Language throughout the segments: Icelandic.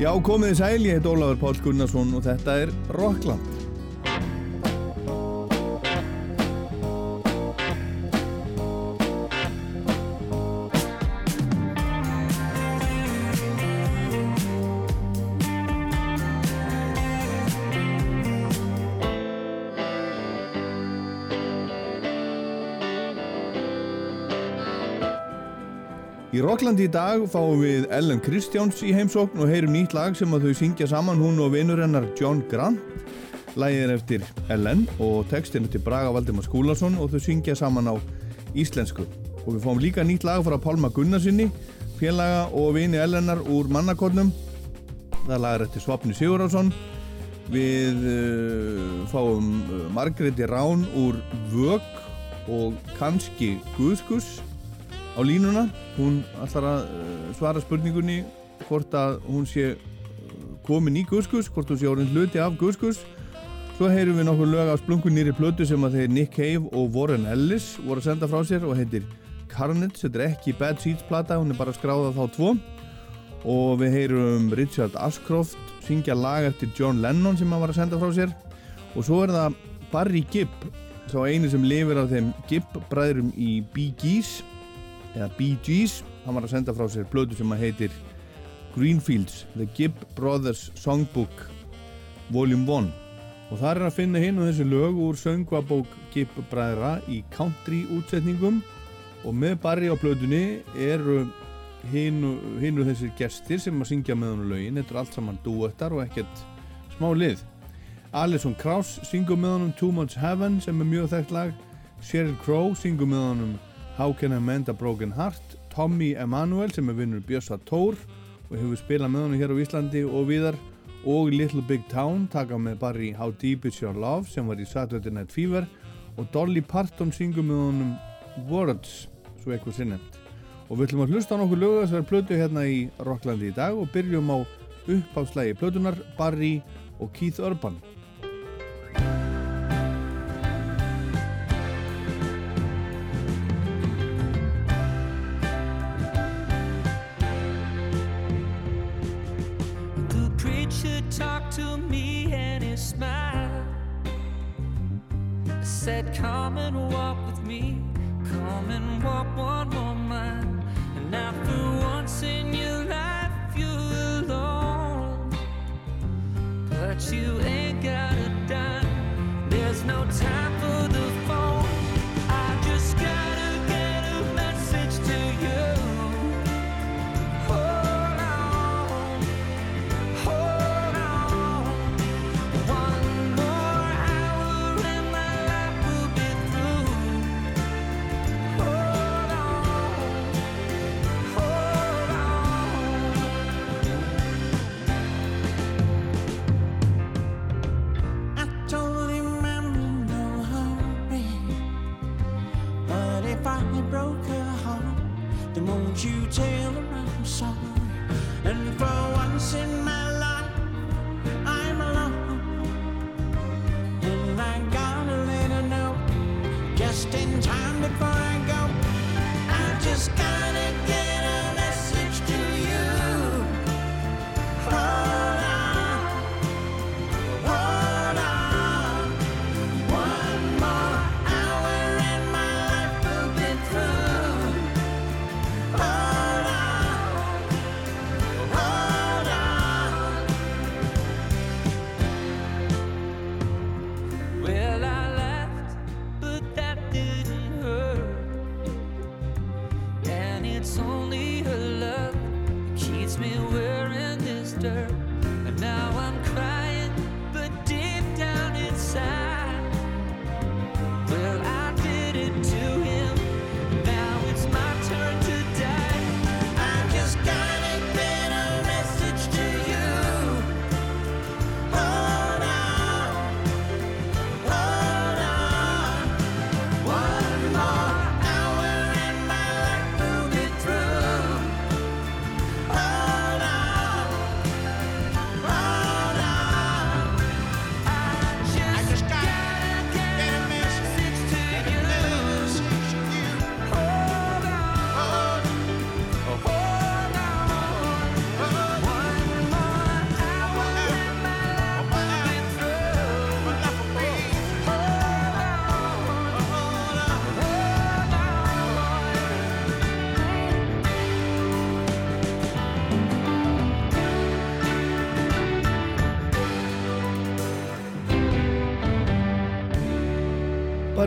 Já, komið í sæl, ég heit Ólafur Pál Gunnarsson og þetta er Rockland. Í Rocklandi í dag fáum við Ellen Kristjáns í heimsókn og heyrum nýtt lag sem að þau syngja saman hún og vinnur hennar John Grant. Lægið er eftir Ellen og textin eftir Braga Valdimar Skúlason og þau syngja saman á íslensku. Og við fáum líka nýtt lag frá Pálma Gunnarsinni, félaga og vini Ellenar úr mannakotnum. Það lagar eftir Svapni Sigurðarsson. Við uh, fáum uh, Margreði Rán úr Vög og kannski Guðskus á línuna. Hún ætlar að uh, svara spurningunni hvort að hún sé uh, komin í Guðskus, hvort hún sé orðin hluti af Guðskus svo heyrum við nokkur lög af splungun nýri plötu sem að þeir Nick Cave og Warren Ellis voru að senda frá sér og heitir Carnage, þetta er ekki Bad Seeds plata, hún er bara skráðað þá tvo. Og við heyrum Richard Ashcroft syngja lag eftir John Lennon sem hann var að senda frá sér. Og svo er það Barry Gibb sá eini sem lifir af þeim Gibb bræðurum í Bee Gees eða Bee Gees. Hann var að senda frá sér blödu sem að heitir Greenfields The Gibb Brothers Songbook Volume 1 og það er að finna hinn og þessi lög úr söngvabók Gibb bræðra í country útsetningum. Og með Barry á blödunni eru hinn og þessir gestir sem að syngja með hann lögin. Þetta er allt saman duettar og ekkert smá lið. Alison Krauss syngur með honum Too Much Heaven sem er mjög þekkt lag. Sheryl Crow syngur með honum How Can I Mend a Broken Heart Tommy Emanuel sem er vinnur Björsa Tór og hefur spilað með hann hér á Íslandi og viðar og Little Big Town taka með Barry How Deep Is Your Love sem var í Saturday Night Fever og Dolly Parton syngur með honum Words svo eitthvað sinnemt og við ætlum að hlusta á nokkuð lögu þessar plötu hérna í Rocklandi í dag og byrjum á uppáðslægi plötunar Barry og Keith Urban talked to me and he smiled. Said, Come and walk with me, come and walk one more mile. And now, for once in your life, you're alone. But you ain't got a dime, there's no time for the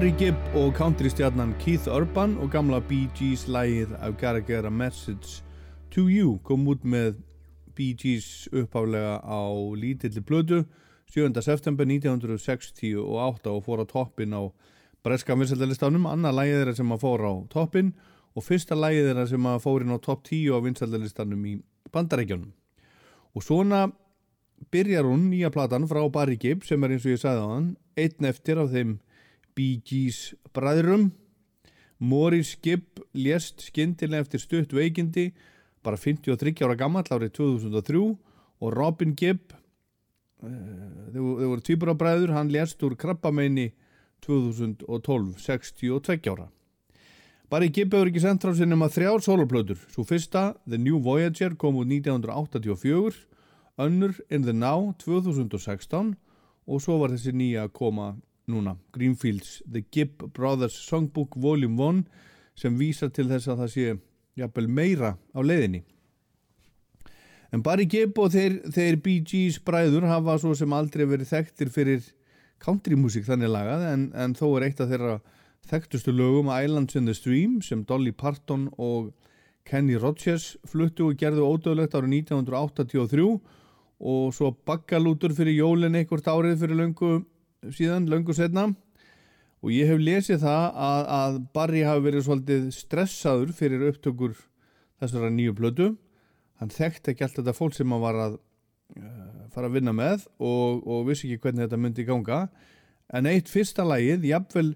Barry Gibb og countrystjarnan Keith Urban og gamla Bee Gees lægið I've Gotta Get a Message to You kom út með Bee Gees uppháflega á lítilli blödu 7. september 1968 og fór á toppin á breska vinsaldalistanum, annað lægið þeirra sem að fór á toppin og fyrsta lægið þeirra sem að fór inn á topp 10 á vinsaldalistanum í bandarækjunum og svona byrjar hún nýja platan frá Barry Gibb sem er eins og ég sagði á hann einn eftir af þeim Bee Gees bræðrum Morris Gibb lést skindilega eftir stutt veikindi bara 53 ára gammal árið 2003 og Robin Gibb uh, þau voru týpur á bræður hann lést úr krabbameini 2012, 62 ára. Barry Gibb hefur ekki sendt frá sér nema þrjár soloplötur svo fyrsta, The New Voyager kom úr 1984 önnur In the Now 2016 og svo var þessi nýja að koma núna, Greenfields The Gibb Brothers Songbook Volume 1 sem vísar til þess að það sé jafnvel meira á leiðinni. En Barry Gibb og þeir, þeir Bee Gees bræður hafa svo sem aldrei verið þekktir fyrir countrymúsík þannig lagað en, en þó er eitt af þeirra þekktustu lögum Islands in the Stream sem Dolly Parton og Kenny Rogers fluttu og gerðu ódöðlegt árið 1983 og svo bakkalútur fyrir jólinn einhvert árið fyrir löngu síðan, löngu setna og ég hef lesið það að, að Barry hafi verið svolítið stressaður fyrir upptökur þessara nýju blödu hann þekkti ekki allt þetta fólk sem hann var að uh, fara að vinna með og, og vissi ekki hvernig þetta myndi ganga. En eitt fyrsta lægið, jafnvel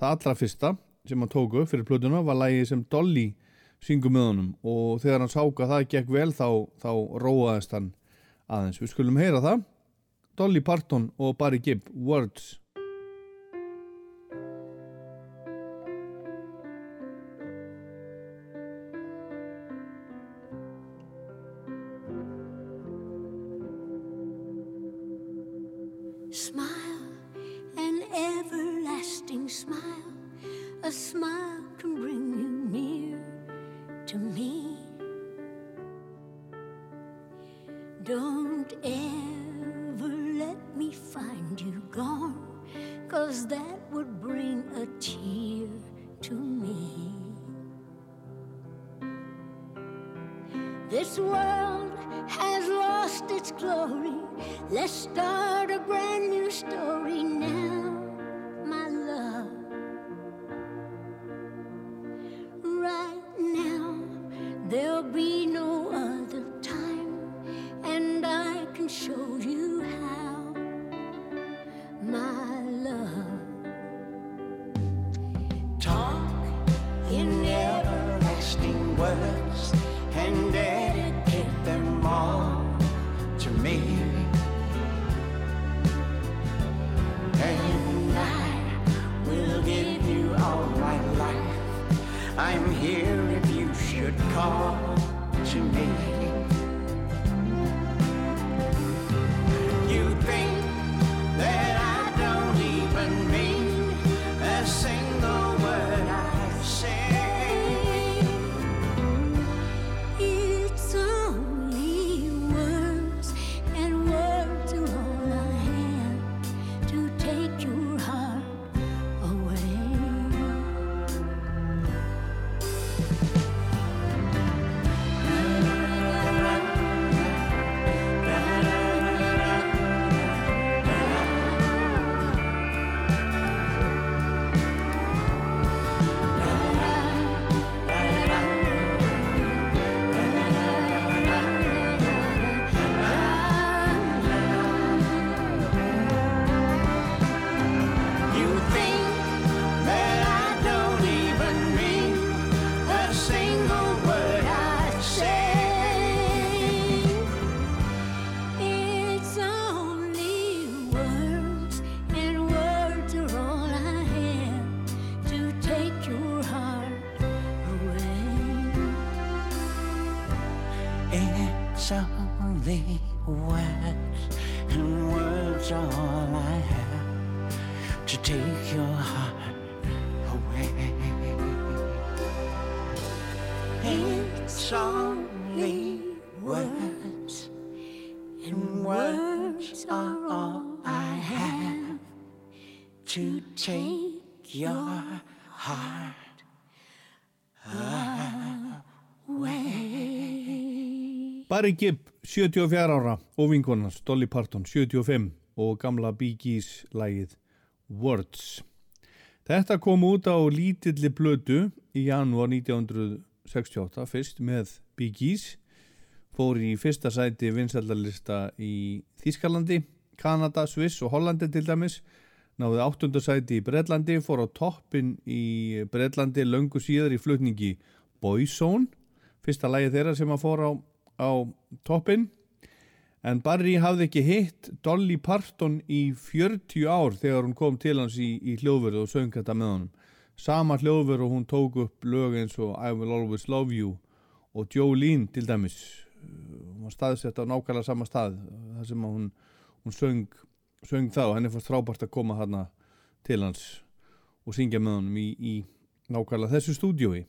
það allra fyrsta sem hann tóku fyrir blöduna var lægið sem Dolly syngum með honum. Og þegar hann sáka það gekk vel þá, þá róaðist hann aðeins. Við skulum heyra það Dolly Parton og Barry Gibb Words words, and words are all I have to take your heart away. It's only words, and words are all I have to take your heart. Barry Gibb, 74 ára og vinkonans Dolly Parton, 75 og gamla Bee Gees lægið Words. Þetta kom út á lítilli blödu í janúar 1968 fyrst með Bee Gees fór í fyrsta sæti vinsældarlista í Þískalandi, Kanada, Sviss og Hollandi til dæmis náði áttundasæti í Breitlandi, fór á toppin í Breitlandi löngu síðar í flutningi Boyzone, fyrsta lægi þeirra sem að fór á, á toppin en Barry hafði ekki hitt Dolly Parton í 40 ár þegar hún kom til hans í, í hljóðverðu og söng þetta með honum. Sama hljóðverðu og hún tók upp lög eins og I Will Always Love You og Jolene til dæmis. Hún var staðsett á nákvæmlega sama stað þar sem hún, hún söng, söng þá, henni fannst frábært að koma þarna til hans og syngja með honum í, í nákvæmlega þessu stúdiói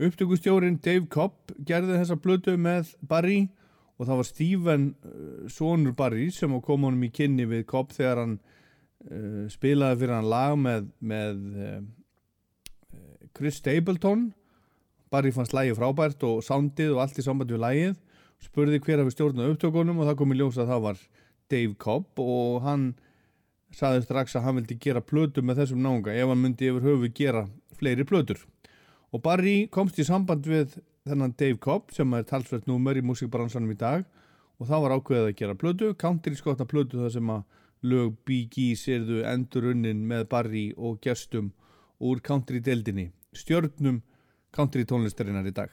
upptökustjórin Dave Cobb gerði þessa blötu með Barry og það var Stephen uh, sonur Barry sem kom honum í kynni við Cobb þegar hann uh, spilaði fyrir hann lag með, með uh, Chris Stapleton. Barry fannst lægi frábært og soundið og allt í samband við lægið spurði hver hafi stjórnað upptökunum og það kom í ljós að það var Dave Cobb og hann saði strax að hann vildi gera plötu með þessum náunga ef hann myndi yfir höfu gera fleiri plötur og Barry komst í samband við þennan Dave Cobb sem er talsvert númer í músikbransanum í dag. Og það var ákveðið að gera plötu country skotna plötu það sem að lög Bee Gees erðu endurunnin með Barry og gestum úr country deildinni stjörnum country tónlistarinnar í dag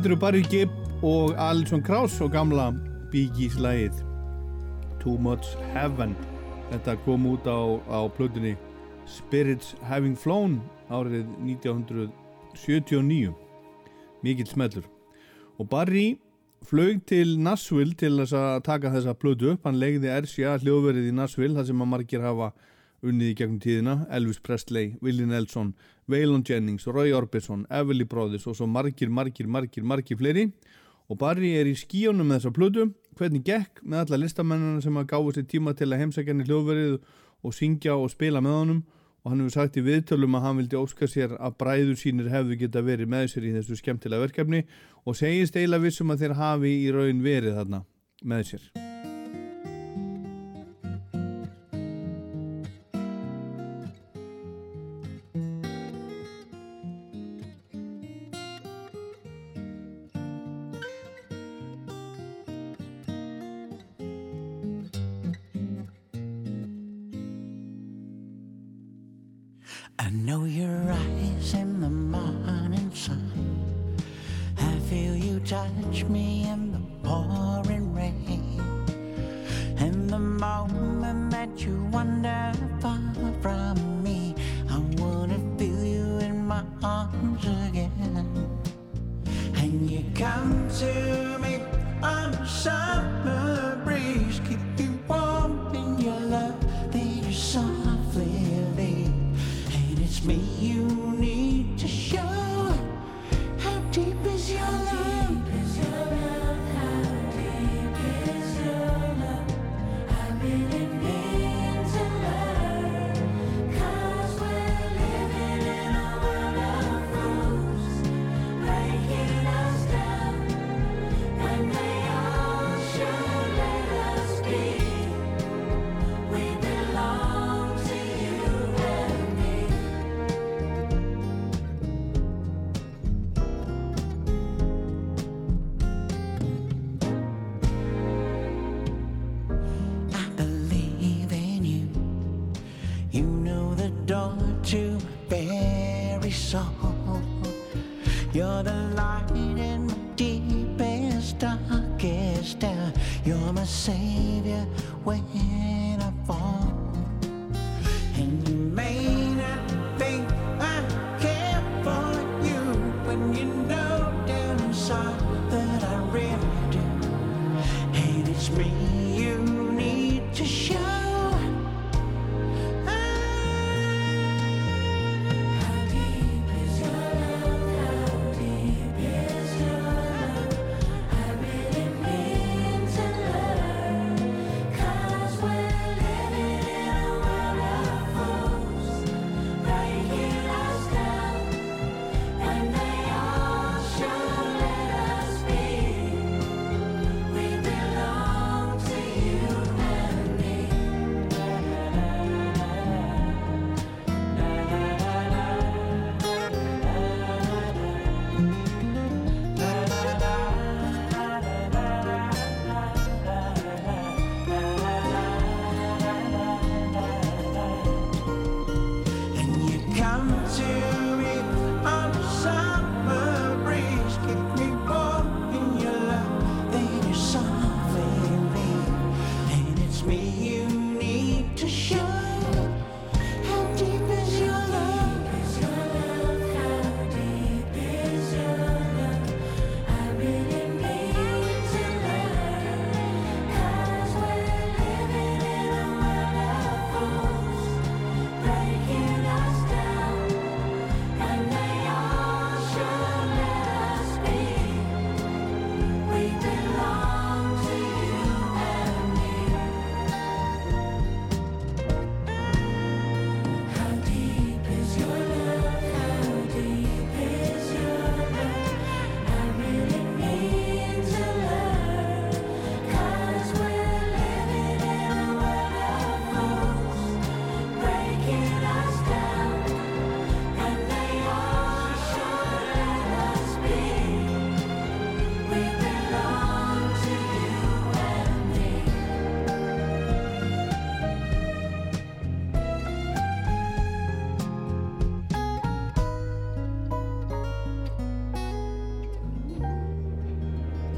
Þetta eru Barry Gibb og Alison Krauss og gamla Bee Gees lagið. Too Much Heaven. Þetta kom út á, á plötunni Spirits Having Flown árið 1979 mikill smellur. Og Barry flög til Nashville til að taka þessa plötu upp, hann legði RCA hljóðverið í Nashville þar sem að margir hafa unnið í gegnum tíðina, Elvis Presley, Willie Nelson Waylon Jennings, Roy Orbison Everly Brothers og svo margir, margir, margir margir fleiri. Og Barry er í skíunum með þessa plötu, hvernig gekk með alla listamennina sem að gáðu sér tíma til að heimsækja henni hljóðverið og syngja og spila með honum? Og hann hefur sagt í viðtölum að hann vildi óska sér að bræður sínir hefðu geta verið með sér í þessu skemmtilega verkefni og segist eiginlega vissum að þeir hafi í raun verið þarna með sér. Touch me in the pouring rain. And the moment that you wander far from me, I wanna feel you in my arms again. And you come to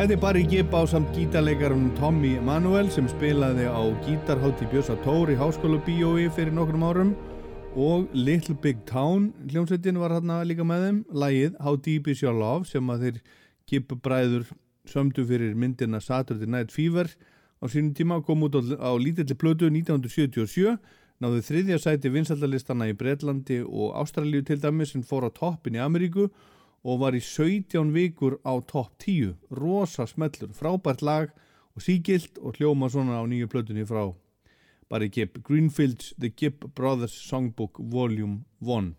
Þetta er bara í gipa á samt gítarleikarinn Tommy Manuel sem spilaði á gítarhátti Björsa Tór í Háskóla Bíói fyrir nokkrum árum. Og Little Big Town hljómsveitin var hérna líka með þeim. Lagið How Deep Is Your Love sem að þeir gipabræður sömdu fyrir myndina Saturday Night Fever. Á sínum tíma kom út á, lítilli plötu 1977 náðu þriðja sæti vinsaldalistana í Breitlandi og Ástralíu til dæmis sem fór á toppin í Ameríku og var í 17 vikur á topp 10 rosa smellur, frábært lag og sígilt og hljóma svona á nýju plötunni frá Barry Gibb Greenfields The Gibb Brothers Songbook Volume 1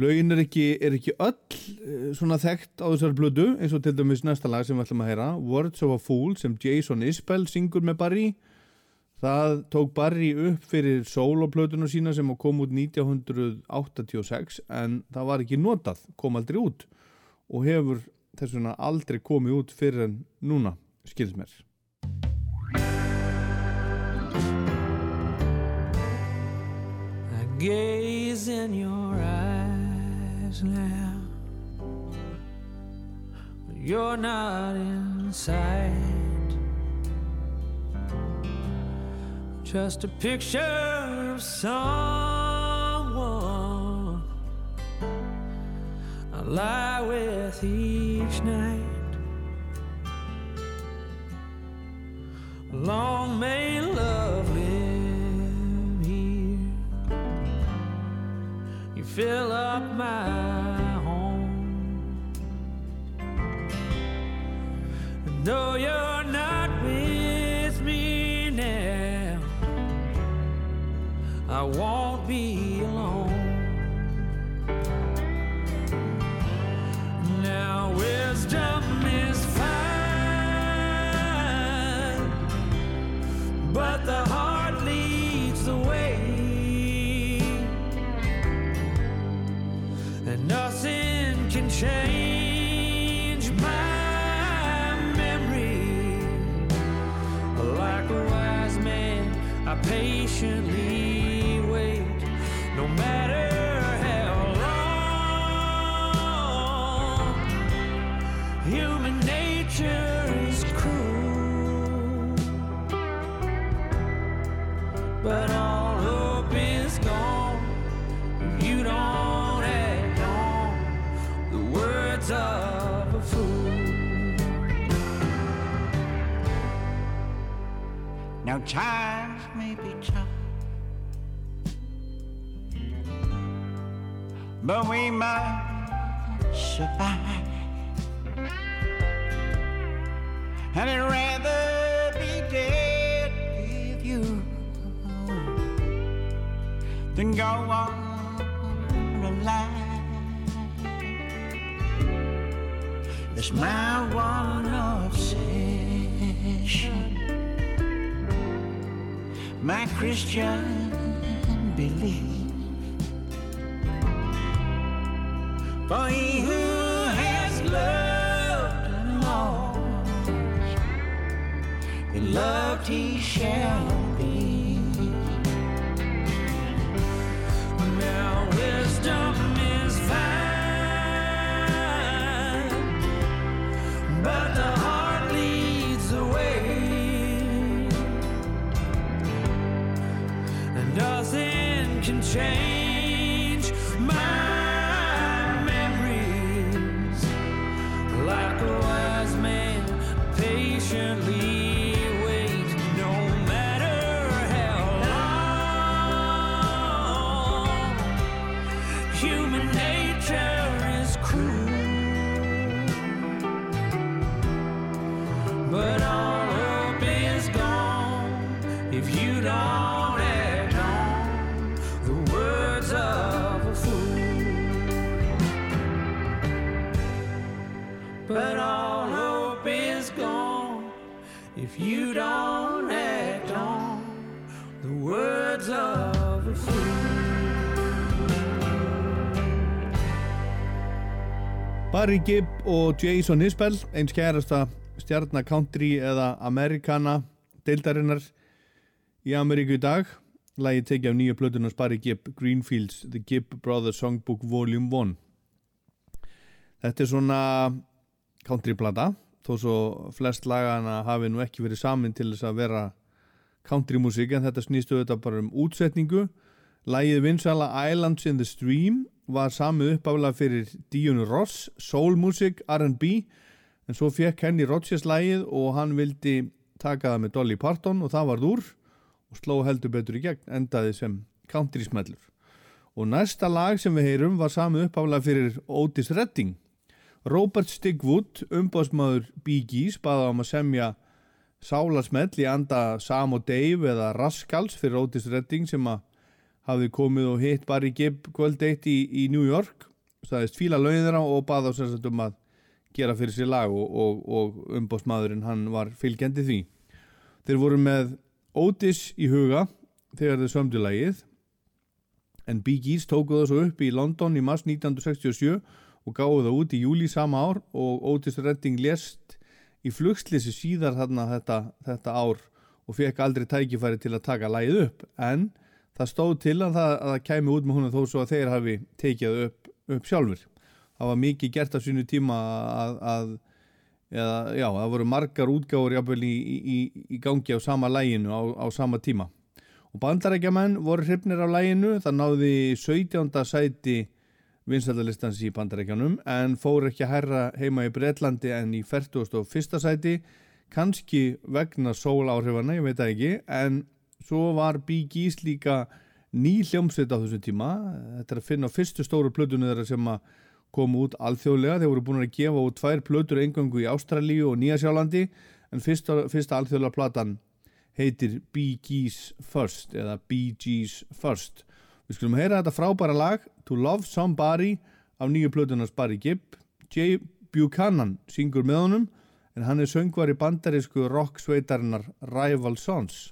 Lögin er ekki, er ekki öll eh, svona þekkt á þessari plötu eins og til dæmis næsta lag sem við ætlum að heyra Words of a Fool sem Jason Isbell syngur með Barry Það tók Barry upp fyrir soloplötuna sína sem kom út 1986 en það var ekki notað, kom aldrei út og hefur þess vegna aldrei komið út fyrir en núna, skilst mér. I gaze in your eyes now. You're not in Just a picture of someone I lie with each night. Long may love live here. You fill up my home. And though you're I won't be alone. Now wisdom is fine, but the heart leads the way, and nothing can change my memory. Like a wise man, I patiently Now times may be tough, but we might survive. And I'd rather be dead with you than go on alive. It's my one obsession, my Christian belief. For he who has loved and lost, and loved he shall change you don't act on the words of a fool. Barry Gibb og Jason Isbell, eins kærasta stjarnar country eða amerikana deildarinnar í Ameríku í dag. Lægi tekið af nýja plötunars Barry Gibb, Greenfields, The Gibb Brothers Songbook Volume 1. Þetta er svona countryplata þó svo flest lagana hafi nú ekki verið samin til þess að vera countrymúsík en þetta snýstu auðvitað bara um útsetningu Lægið vinsala Islands in the Stream var samið uppaflega fyrir Dion Ross, soulmusik, R&B en svo fekk henni Rodgers lægið og hann vildi taka það með Dolly Parton og það varð úr og sló heldur betur í gegn endaði sem country smellur. Og næsta lag sem við heyrum var samið uppaflega fyrir Otis Redding. Robert Stigwood, umbásmaður Bee Gees, baða um að semja sálasmell í anda Sam og Dave eða Rascals fyrir Otis Redding sem að hafði komið og hitt Barry Gibb kvöld eitt í, í New York. Staðist fíla lauðin þeirra og baða á sérstaklega um að gera fyrir sér lag og, og, og umbóstmaðurinn hann var fylgjandi því. Þeir voru með Otis í huga þegar þeir sömdu lagið. En Bee Gees tóku það svo upp í London í mars 1967 og gáðu það út í júli sama ár og Otis Redding lest í flugslisi síðar þarna þetta, þetta ár og fekk aldrei tækifæri til að taka lagið upp en það stóð til að það, að það kæmi út með húnum þó svo að þeir hafi tekið upp, upp sjálfur. Það var mikið gert af sínu tíma að, að eða, já, það voru margar útgáður jafnvel í, í, í gangi á sama læginu á, á sama tíma. Og bandarækjamenn voru hrifnir af læginu, það náði 17. sæti vinsaldalistans í bandarækjanum en fór ekki að herra heima í Breitlandi en í 41. sæti kannski vegna sóláhrifana, ég veit það ekki, en svo var Bee Gees líka ný hljómsveit á þessu tíma þetta er að finna á fyrstu stóru plötunni þeirra sem að koma út alþjóðlega þeir voru búin að gefa út tvær plötur engangu í Ástralíu og Nýjasjálandi en fyrsta, fyrsta alþjóðlega platan heitir Bee Gees First eða Bee Gees First við skulum heyra þetta frábæra lag To Love Somebody af nýju plötunars Barry Gibb. Jay Buchanan syngur með honum en hann er söngvar í bandarísku rock sveitarinnar Rival Sons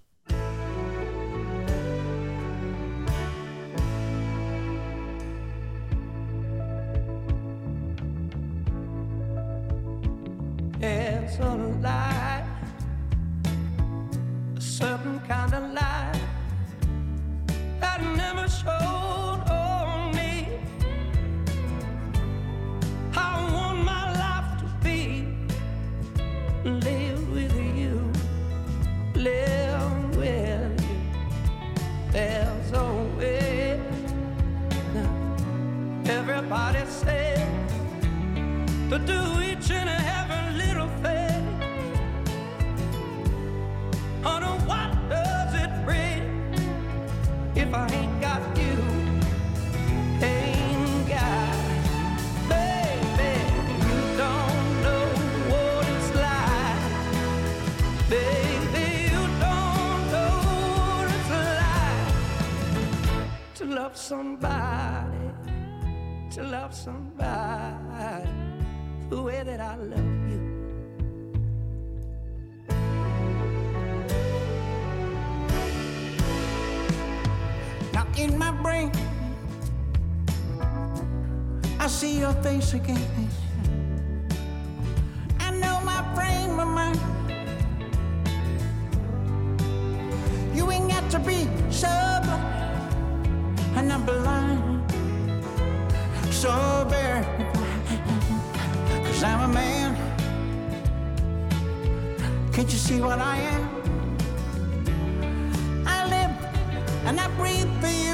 Everybody says to do each and every little thing. Oh, what does it bring if I ain't got you? Ain't got, baby, you don't know what it's like. Baby, you to love somebody the way that I love you. Now in my brain, I see your face again. I know my frame of mind. You ain't got to be so blind, and I'm blind, so blind. Cause I'm a man. Can't you see what I am? I live and I breathe for you.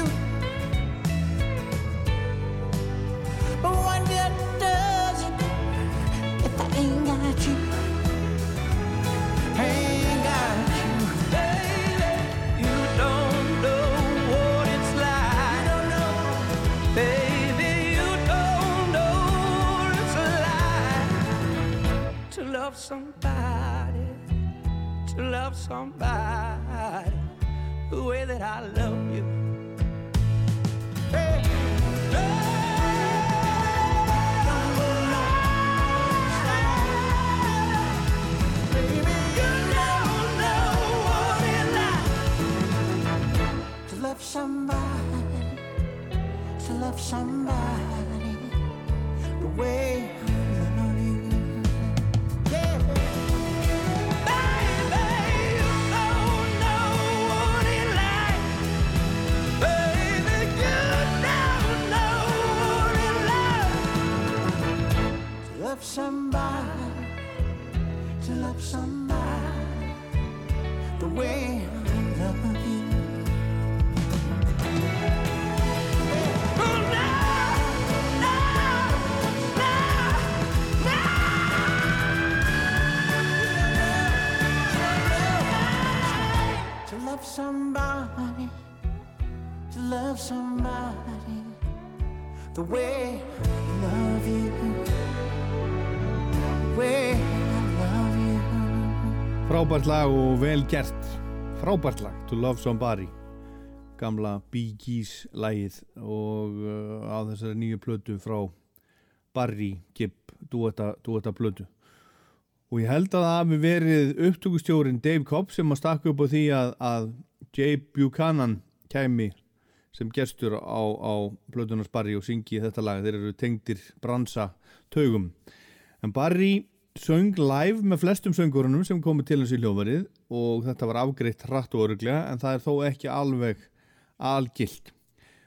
Love somebody, to love somebody the way that I love you. Somebody, to love somebody the way Frábært lag og vel gert. Frábært lag, To Love Somebody. Gamla Bee Gees lagið og uh, á þessari nýju plötu frá Barry Gibb duetta plötu. Og ég held að það hafi verið upptökustjórin Dave Cobb sem að stakka upp á því að, að Jay Buchanan kæmi sem gestur á, á plötunars Barry og syngi þetta lag, þeir eru tengdir bransa taugum. En Barry söng live með flestum söngurunum sem komu til hans í hljófarið og þetta var afgreitt hratt og öruglega en það er þó ekki alveg algilt.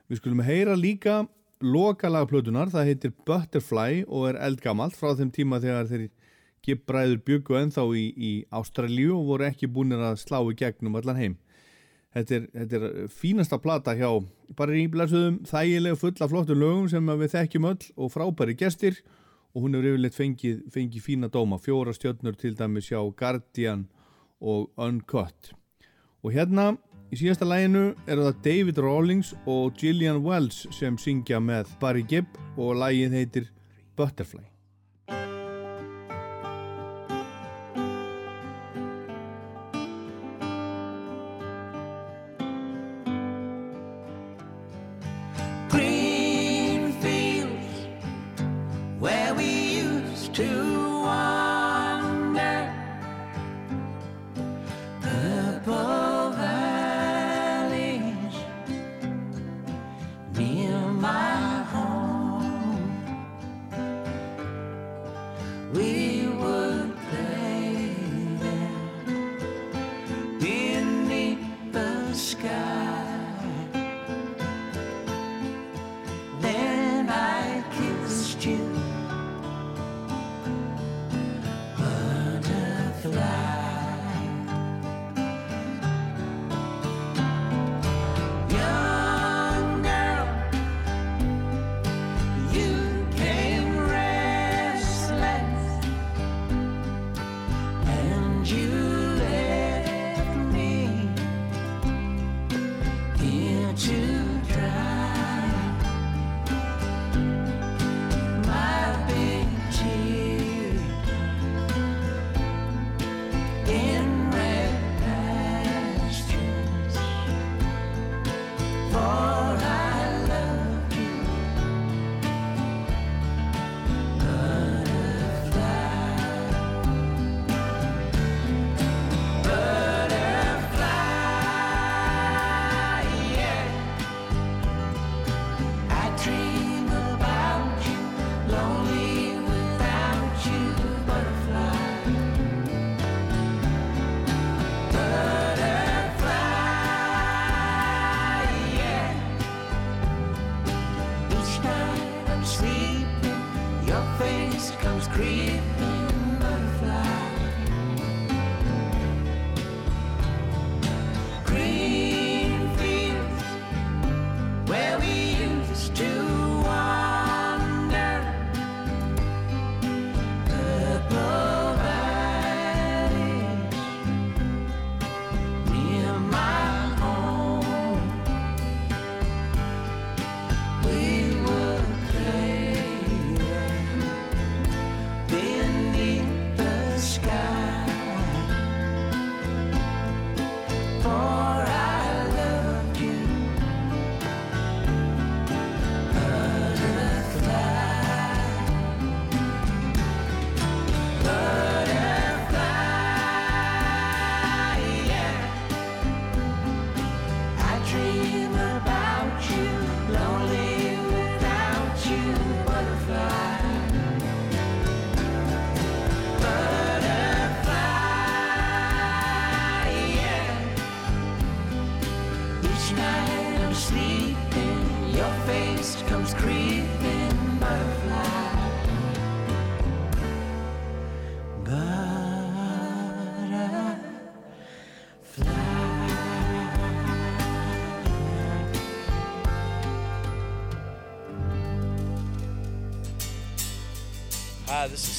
Við skulum heyra líka lokalag plötunar, það heitir Butterfly og er eldgamalt frá þeim tíma þegar þeir gibbræður byggu ennþá í, í Ástralíu og voru ekki búinir að slá í gegnum allan heim. Þetta er, þetta er fínasta plata hjá bara í blæsuðum þægilega fulla flottu lögum sem við þekkjum öll og frábæri gestir og hún hefur yfirleitt fengið, fengið fína dóma, fjóra stjörnur til dæmis hjá Guardian og Uncut. Og hérna í síðasta læginu eru það David Rawlings og Gillian Wells sem syngja með Barry Gibb og lægið heitir Butterfly.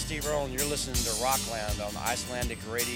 Steve Earle, and you're listening to Rockland on Icelandic Radio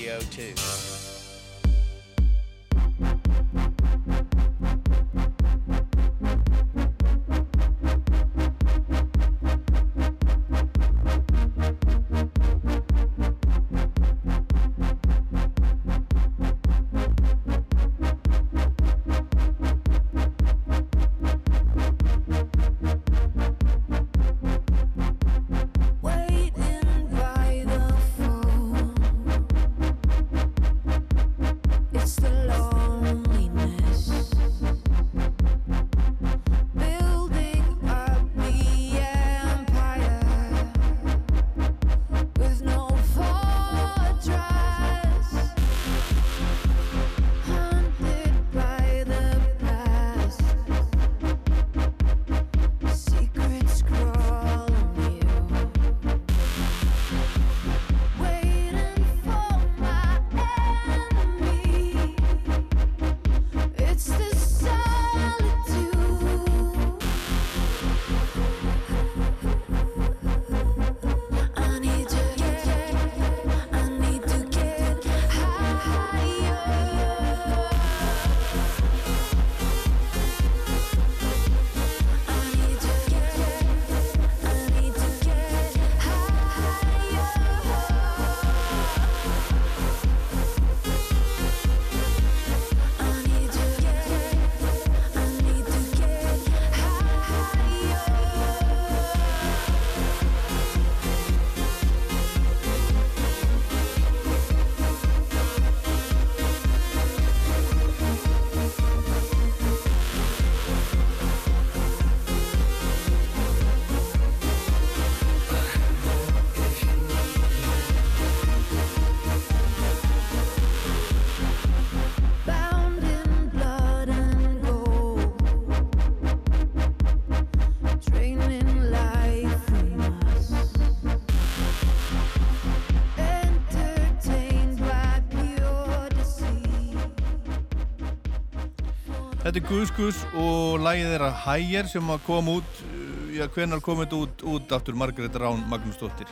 Þetta er Guðskus og lagið þeirra Hægir sem að koma út, uh, já, hvenar kom þetta út, út aftur Margrét Rán Magnúsdóttir?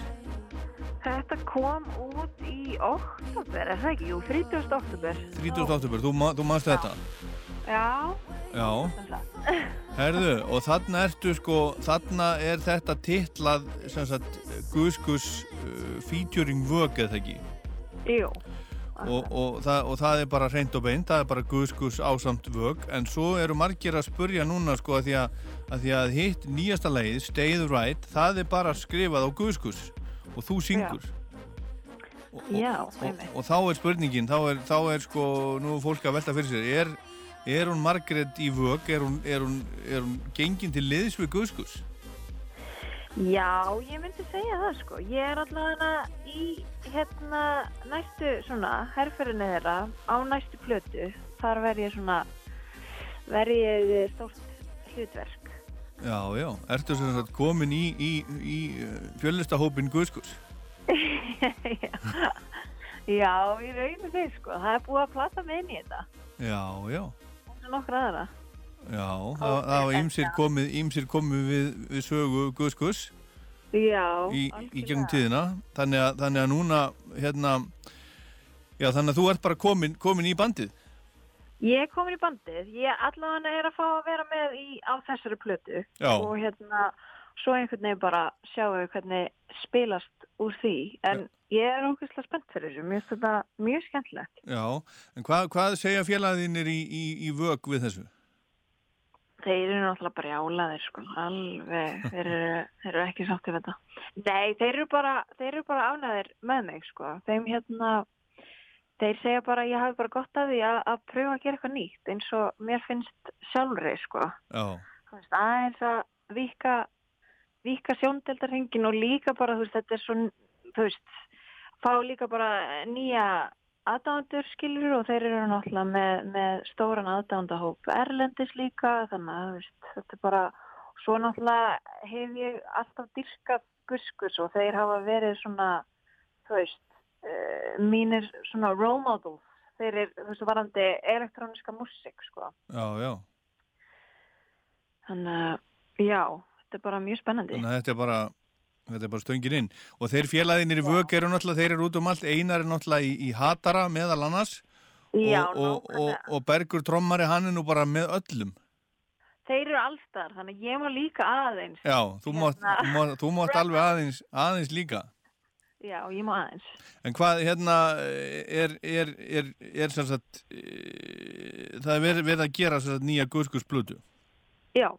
Þetta kom út í oktober, er það ekki? Jú, 30. oktober. 30. oktober, þú, ma- þú manst þetta? Já, Já, herðu, og þarna ertu sko, þarna er þetta titlað, sem sagt, Guðskus uh, featuring vög, eða ekki? Jú, Og, og, það, og það er bara reynd og beint, það er bara Guðskus ásamt vög, en svo eru margir að spurja núna sko að því að, að, því að hitt nýjasta lagið, Stay the Right, það er bara skrifað á Guðskus og þú syngur. Og, og, Já, og, einmitt. og þá er spurningin, þá er, þá er sko, nú er fólk að velta fyrir sér, er, er hún Margrét í vög, er hún, er hún, er hún gengin til liðs við Guðskus? Já, ég myndi segja það sko. Ég er allavega í hérna næstu svona herrferðinni þeirra á næstu plötu. Þar verð ég svona, verð ég stórt hlutverk. Já, já, ertu sem sagt komin í, í, í fjölistahópin Guðskus? já, ég raunir þeir sko. Það er búið að plata mig inn í þetta. Já, já. Er nokkra aðra. Já, það, var ýmsir komið, ýmsir komið við, við sögu Guðskus Já, í, í gegnum tíðina. Þannig að, þannig að núna hérna, já þannig að þú ert bara komin, komin í bandið. Ég er komin í bandið, ég allavega er að fá að vera með í, á þessari plötu. Já. og hérna svo einhvern veginn bara sjáum við hvernig spilast úr því. En ég er ógeðslega spennt fyrir þessu, mér finnst þetta mjög skemmtilegt. Já, en hvað, hvað segja félagðinir í, í, í vög við þessu? Þeir eru náttúrulega bara jálaðir sko, alveg, þeir eru, þeir eru ekki sáttið við þetta. Nei, þeir eru bara, þeir eru bara ánæðir með mig sko, þeim hérna, þeir segja bara ég hafi bara gott að því að, að pröfa að gera eitthvað nýtt eins og mér finnst sjálfri sko. Já, þú veist, aðeins að vika, vika sjóndeldarhengin og líka bara, þú veist, þetta er svo, þú veist, fá líka bara nýja aðdándur skilur og þeir eru náttúrulega með, með stóran aðdándahóp erlendis líka, þannig að, veist, þetta er bara, svo náttúrulega hef ég alltaf dyrkað guskus og þeir hafa verið svona, þú veist, uh, mínir svona role models, þeir eru, þú veist, varandi elektróniska músík, sko. já, já Þannig að, já, þetta er bara mjög spennandi. Þannig að þetta er bara Þetta er bara stöngin inn. Og þeir félaginir í vög eru náttúrulega, þeir eru út um allt, einar er náttúrulega í, í Hatara meðal annars Já, og, og, og, og Bergur Trommari hann er nú bara með öllum. Þeir eru allstar, þannig ég má líka aðeins. Já, þú mátt, Hérna. þú mátt, þú mátt alveg aðeins, aðeins líka. Já, ég má aðeins. En hvað, hérna, er, er, er, er sem sagt, e, það er verið, að gera sem sagt nýja guðskusblutu. Já,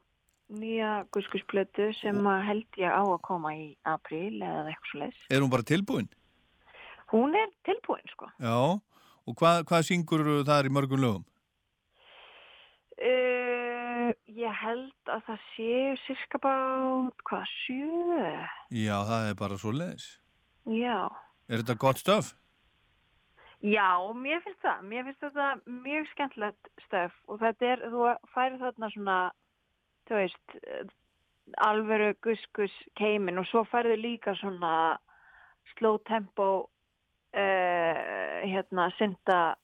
nýja guskusplötu sem held ég á að koma í apríl eða eitthvað svo leis. Er hún bara tilbúin? Hún er tilbúin, sko. Já, og hvað, hvað syngur það í mörgum lögum? Uh, ég held að það séu cirka bát, hvað, sjö? Já, það er bara svo leiðis. Já. Er þetta gott stöf? Já, mér finnst það. Mér finnst þetta mjög skemmtilegt stöf og þetta er, þú færi þarna svona, þú veist, eh, alvöru guskus keimin og svo færðu líka svona slow tempo, uh, hérna, synda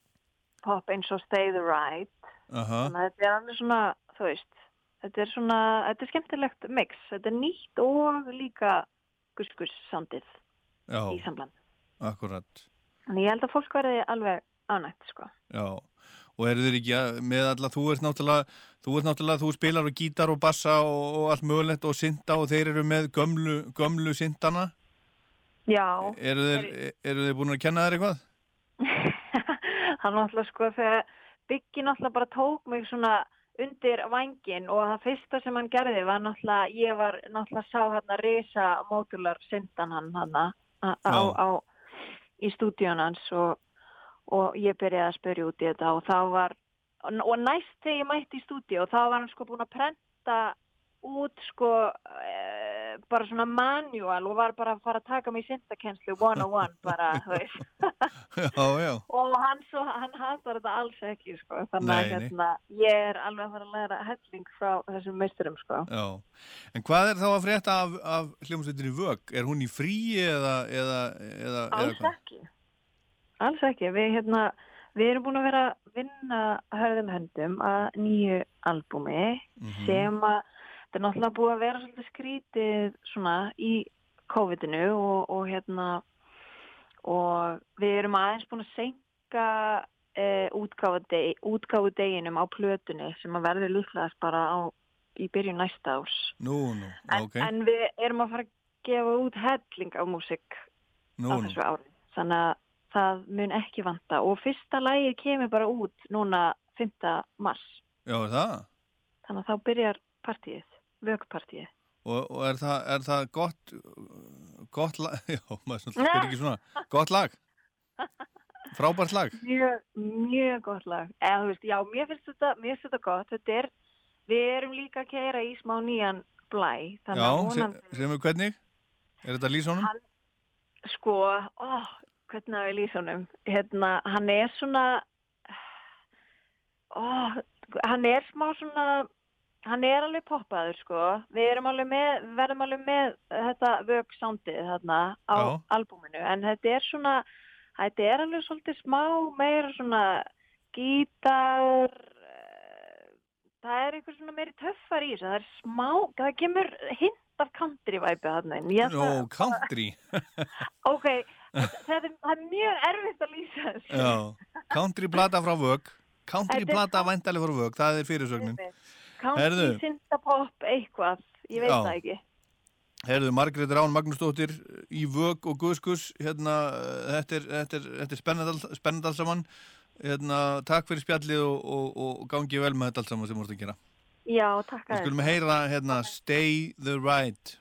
pop eins og Stay the Ride. Aha, Þannig að þetta er alveg svona, þú veist, þetta er svona, þetta er skemmtilegt mix. Þetta er nýtt og líka guskus sandið já, í sambland. akkurat. Þannig ég held að fólk verði alveg ánægt, sko. Já, og eru þeir ekki að, með alla, þú ert náttúrulega, þú ert náttúrulega, þú spilar á gítar og bassa og, og allt mögulegt og synda og þeir eru með gömlu, gömlu syndana. Já, Eru þeir, eru þeir búin að kenna þér eitthvað? hann náttúrulega sko þegar Byggi náttúrulega bara tók mig svona undir vangin og það fyrsta sem hann gerði var náttúrulega, ég var náttúrulega sá hann að risa mótular syndan hann hann á, á í stúdíun hans og, og ég byrjaði að spyrja út í þetta og þá var, og næst þegar ég mætti í stúdíu og þá var hann sko búin að prenta út sko e, bara svona manual og var bara að fara að taka mig í syndakenslu 101 bara, þú veist já, já, og hann, svo, hann hatar þetta alls ekki sko. þannig að hérna, ég er alveg að fara að læra helling frá þessum meisturum sko. já. En hvað er þá að frétta af, af hljómsveitinni Vögg? Er hún í fríi eða, eða, eða, eða alls ekki alls ekki. Við, hérna, við erum búin að vera að vinna hörðum höndum að nýju albúmi Mhm. sem að þetta er náttúrulega búið að vera svolítið skrítið svona í COVID-inu og, og hérna og við erum aðeins búin að senka e, útgáfu deginum á plötunni sem að verður líklegast bara á, í byrjun næsta árs. Nú, nú, en, ok, en við erum að fara að gefa út helling af músik á þessu ári. Þannig að það mun ekki vanta. Og fyrsta lægið kemur bara út núna 5. mars. Já, er það? þannig að þá byrjar partíið, vögpartíið Og, og er, það, er það gott, gott lag, já, maður svona spyr ekki svona, gott lag, frábært lag, mjög, mjög gott lag. Eða veist, já, mér finnst þetta, mér finnst þetta gott. Þetta er, við erum líka að keira í smá nýjan blæ já, sem er hvernig, er þetta lýsónum? Hann- sko ó, hvernig að við lýsum hérna, hann er svona ó, hann er smá svona hann er alveg poppaður sko. Við erum alveg með, verðum alveg með þetta vög soundið þarna á Já. albúminu, en þetta er svona þetta er alveg svolítið smá meira svona gítar eh, það er einhver svona meiri töffar í þessu. Það er smá, það kemur hint af country væpi þarna inn. Ég ætla- Ó, country, ok, þetta er, það er mjög erfitt að lýsa þessu. Já, country plata frá Vögg, country Þetta er plata country- væntalega frá Vögg, það er fyrirsögnin. country, syndapopp, eitthvað ég veit Já. það ekki. Herðu, Margrét Rán Magnúsdóttir í Vögg og Guðskus, hérna, þetta er, þetta er, þetta er spennandi alls saman, hérna, takk fyrir spjallið og, og, og gangi vel með þetta alls saman sem voruð að gera. já, takk Við að skulum heyra, hérna, Stay the Ride.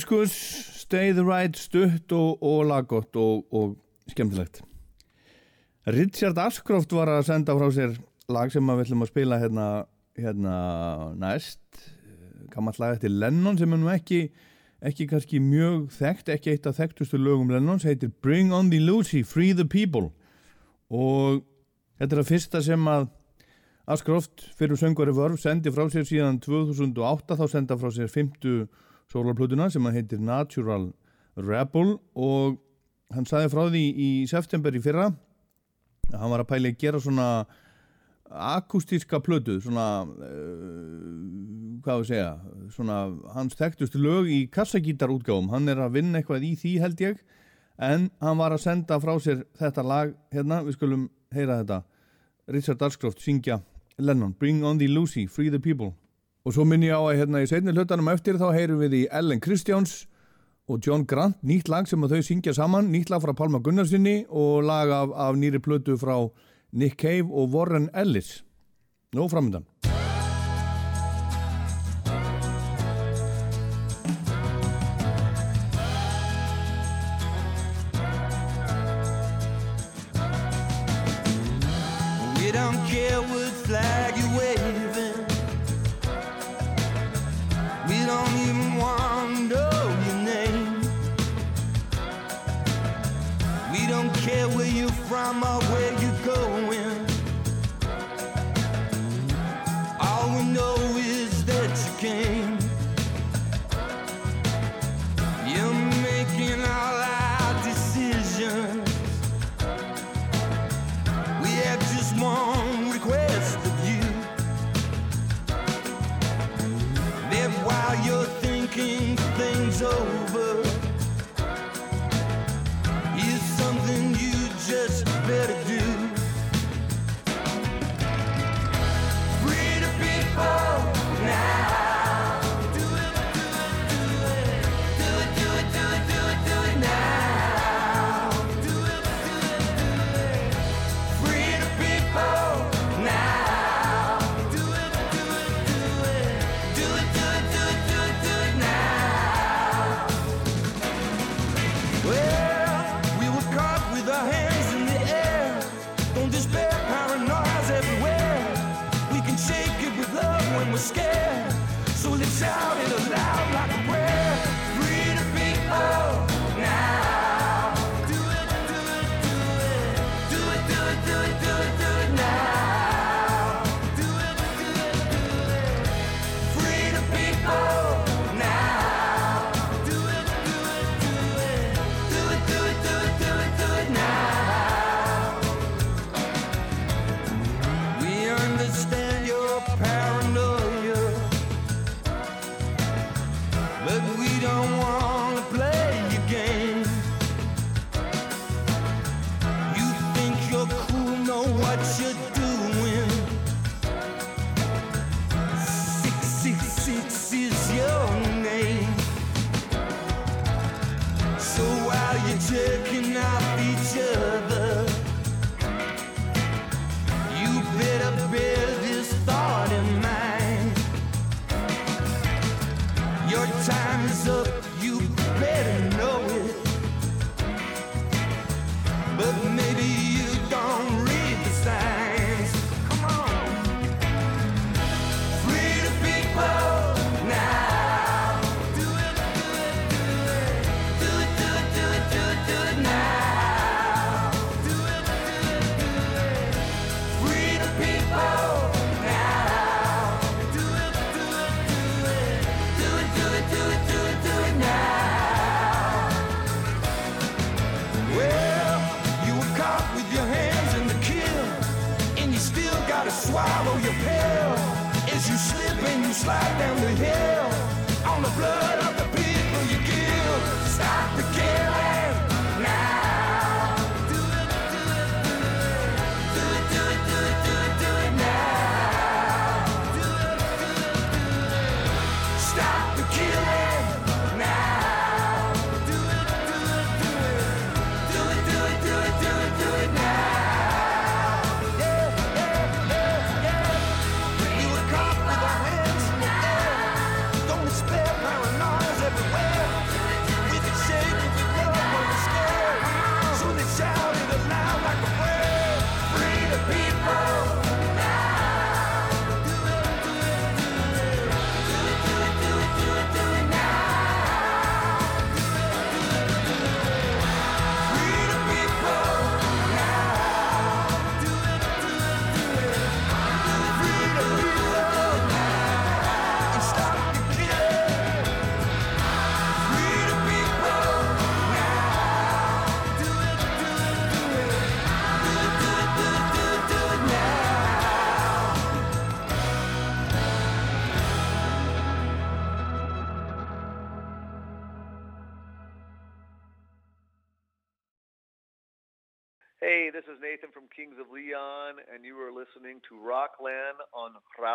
Diskus, Stay the Ride, Stutt og, og Laggott og, og skemmtilegt. Richard Ashcroft var að senda frá sér lag sem við ætlum að spila hérna, hérna næst. Kammallega eftir Lennon sem er nú ekki, ekki kannski mjög þekkt, ekki eitt af þekktustu lögum Lennons, heitir Bring on the Lucy, Free the People. Og þetta er að fyrsta sem að Ashcroft fyrir söngvari vörf sendi frá sér síðan 2008, þá senda frá sér 50 sólarplötuna sem að heitir Natural Rebel og hann sagði frá því í september í fyrra að hann var að pæli að gera svona akustíska plötu svona uh, hvað við segja svona hans þekktust lög í kassagítarútgáðum hann er að vinna eitthvað í því held ég en hann var að senda frá sér þetta lag hérna, við skulum heyra þetta. Richard Ashcroft syngja Lennon. Bring on the Lucy, Free the People. Og svo minn ég á að hérna í seinni hlutanum eftir þá heyrum við í Ellen Kristjáns og John Grant, nýtt lag sem þau syngja saman, nýtt lag frá Palma Gunnarsinni og lag af, af nýri plötu frá Nick Cave og Warren Ellis. Nó framöndan.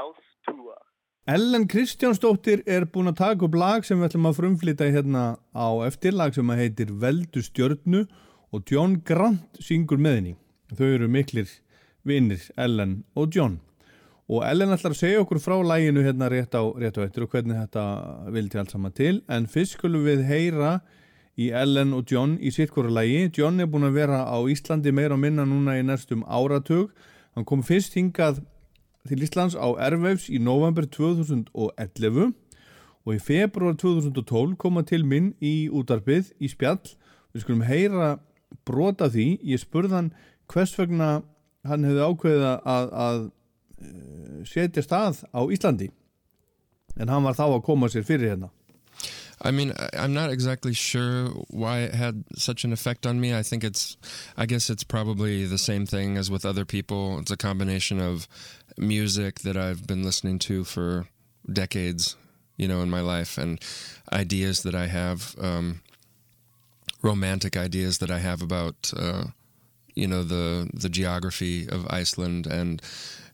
Raus Tua. Ellen Kristjánsdóttir er búin að taka upp lag sem við ætlum að frumflýta hérna á eftirlag sem að heitir Veldu stjörnu og John Grant syngur með henni. Þau eru miklir vinnir, Ellen og John. Og Ellen ætlar að segja okkur frá læginu hérna rétt á, rétt á eftir og hvernig þetta vildi allt saman til. En fyrst skulum við heyra í Ellen og John í sittkóra lægi. John er búin að vera á Íslandi meira og minna núna í næstum áratug. Hann kom fyrst hingað til Íslands á Airwaves í november 2011 og í februar 2012 koma til minn í útarpið í spjall. Við skulum heyra brota því. Ég spurði hann hvers vegna hann hefði ákveðið að, að uh, setja stað á Íslandi en hann var þá að koma sér fyrir hérna. I mean, I'm not exactly sure why it had such an effect on me. I think it's, I guess it's probably the same thing as with other people. It's a combination of music that I've been listening to for decades, you know, in my life, and ideas that I have, um, romantic ideas that I have about, uh, you know, the the geography of Iceland and,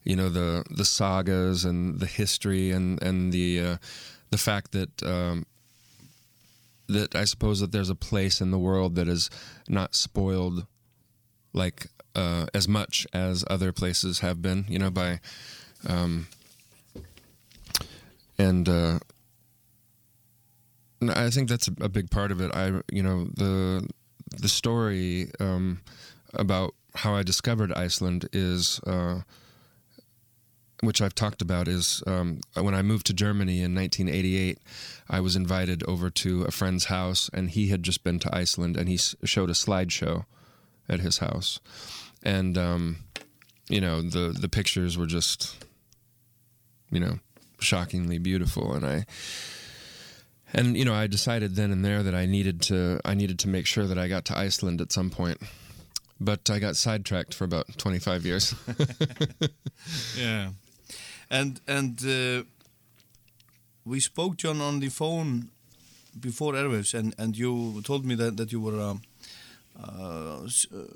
you know, the the sagas and the history and and the uh, the fact that. Um, that I suppose that there's a place in the world that is not spoiled like uh, as much as other places have been, you know, by um, and uh, I think that's a, big part of it. I you know the the story um, about how I discovered Iceland is. Uh, which I've talked about is um, when I moved to Germany in 1988, I was invited over to a friend's house, and he had just been to Iceland, and he showed a slideshow at his house, and um, you know the the pictures were just, you know, shockingly beautiful, and I. And you know, I decided then and there that I needed to I needed to make sure that I got to Iceland at some point, but I got sidetracked for about 25 years. Yeah. And and uh, we spoke John on the phone before Airwaves and, and you told me that, that you were S- uh,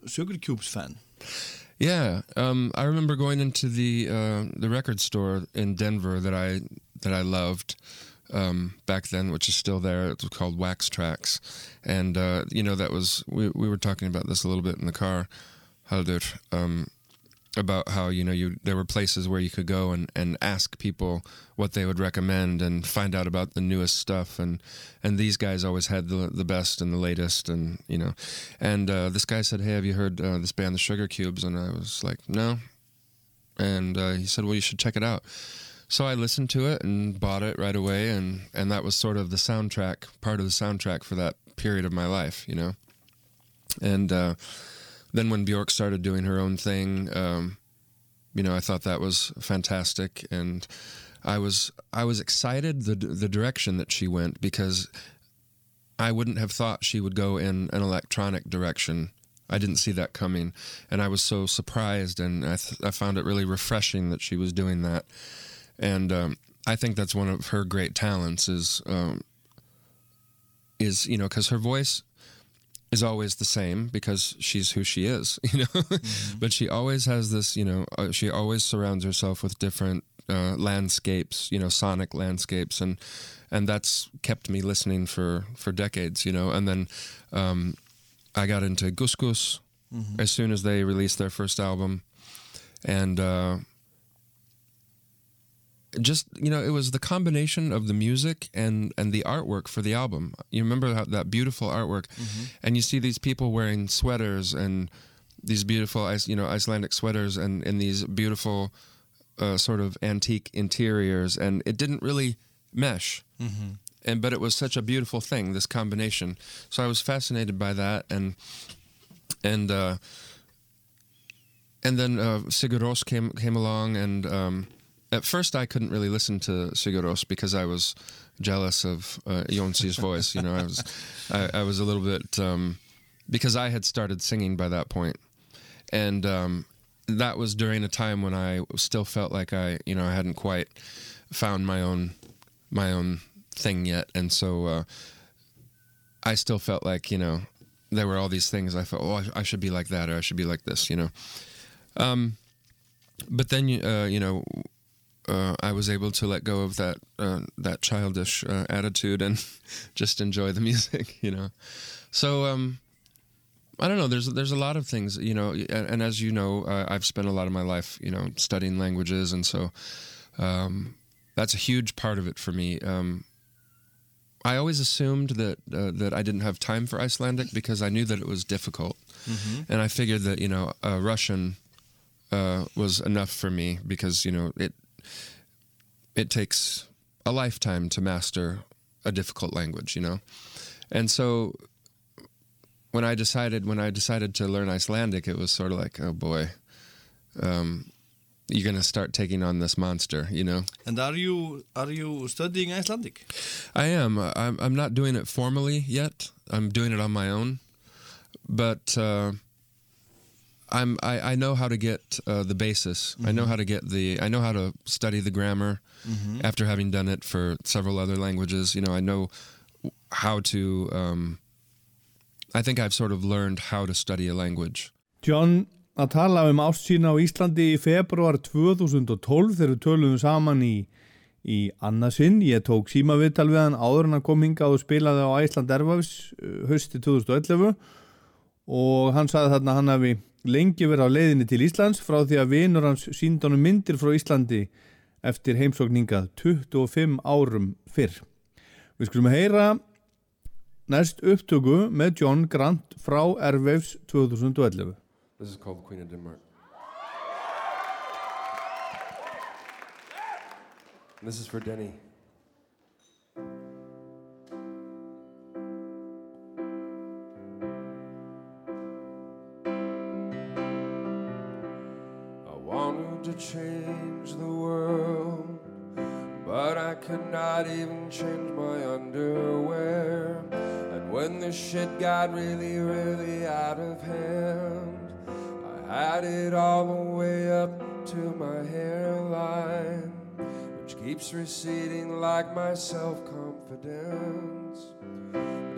Sugar Cubes fan. Yeah, um, I remember going into the uh, the record store in Denver that I that I loved um, back then, which is still there. It was called Wax Tracks, and uh, you know that was we we were talking about this a little bit in the car, Haldur, um, about how you know you there were places where you could go and, and ask people what they would recommend and find out about the newest stuff. And and these guys always had the the best and the latest and you know. And uh, this guy said hey have you heard uh, this band the Sugar Cubes? And I was like no. And uh, he said well you should check it out. So I listened to it and bought it right away. And and that was sort of the soundtrack part of the soundtrack for that period of my life you know. And uh, then when Bjork started doing her own thing, um, you know, I thought that was fantastic, and I was I was excited the the direction that she went because I wouldn't have thought she would go in an electronic direction. I didn't see that coming, and I was so surprised, and I th- I found it really refreshing that she was doing that, and um, I think that's one of her great talents is um, is you know because her voice is always the same because she's who she is, you know. but she always has this, you know, uh, she always surrounds herself with different uh, landscapes, you know, sonic landscapes, and and that's kept me listening for for decades, you know. And then um, I got into Gus Gus as soon as they released their first album, and. Uh, just you know it was the combination of the music and and the artwork for the album. You remember that, that beautiful artwork? And you see these people wearing sweaters and these beautiful you know icelandic sweaters and and these beautiful uh, sort of antique interiors. And it didn't really mesh. And but it was such a beautiful thing this combination. So i was fascinated by that and and uh and then uh, Sigur Rós came came along, and um, at first I couldn't really listen to Sigur Rós because I was jealous of uh, Jonsi's voice. You know, I was I, I was a little bit um, because I had started singing by that point, and um, that was during a time when I still felt like I you know I hadn't quite found my own my own thing yet, and so uh, I still felt like you know there were all these things I thought, oh, I, I should be like that or I should be like this, you know. Um, but then, uh, you know, uh, I was able to let go of that uh, that childish uh, attitude and just enjoy the music, you know. So um, I don't know. There's there's a lot of things, you know, and, and as you know, uh, I've spent a lot of my life, you know, studying languages, and so um, that's a huge part of it for me. Um, I always assumed that uh, that I didn't have time for Icelandic because I knew that it was difficult, and I figured that you know uh, Russian uh, was enough for me because you know it it takes a lifetime to master a difficult language, you know, and so when I decided when I decided to learn Icelandic, it was sort of like, oh boy, um, you're gonna start taking on this monster, you know. And are you, are you studying Icelandic? I am. I'm. I'm not doing it formally yet. I'm doing it on my own, but uh, I'm. I, I know how to get uh, the basis. I know how to get the. I know how to study the grammar. After having done it for several other languages, you know, I know how to. Um, I think I've sort of learned how to study a language. John að tala um ást sína á Íslandi í februar 2012 þegar við töluðum saman í, í annarsinn. Ég tók símaviðtal við hann áður en að kom hingað og spilaði á Æsland Erfafs hösti 2011 og hann sagði þarna að hann hafi lengi verið á leiðinni til Íslands frá því að vinur hans síndi honum myndir frá Íslandi eftir heimsókningað 25 árum fyrr. Við skulum heyra næst upptöku með John Grant frá Erfafs 2011. This is called Queen of Denmark. This is for Denny. I could not even change my underwear. And when the shit got really, really out of hand, I had it all the way up to my hairline, which keeps receding like my self confidence.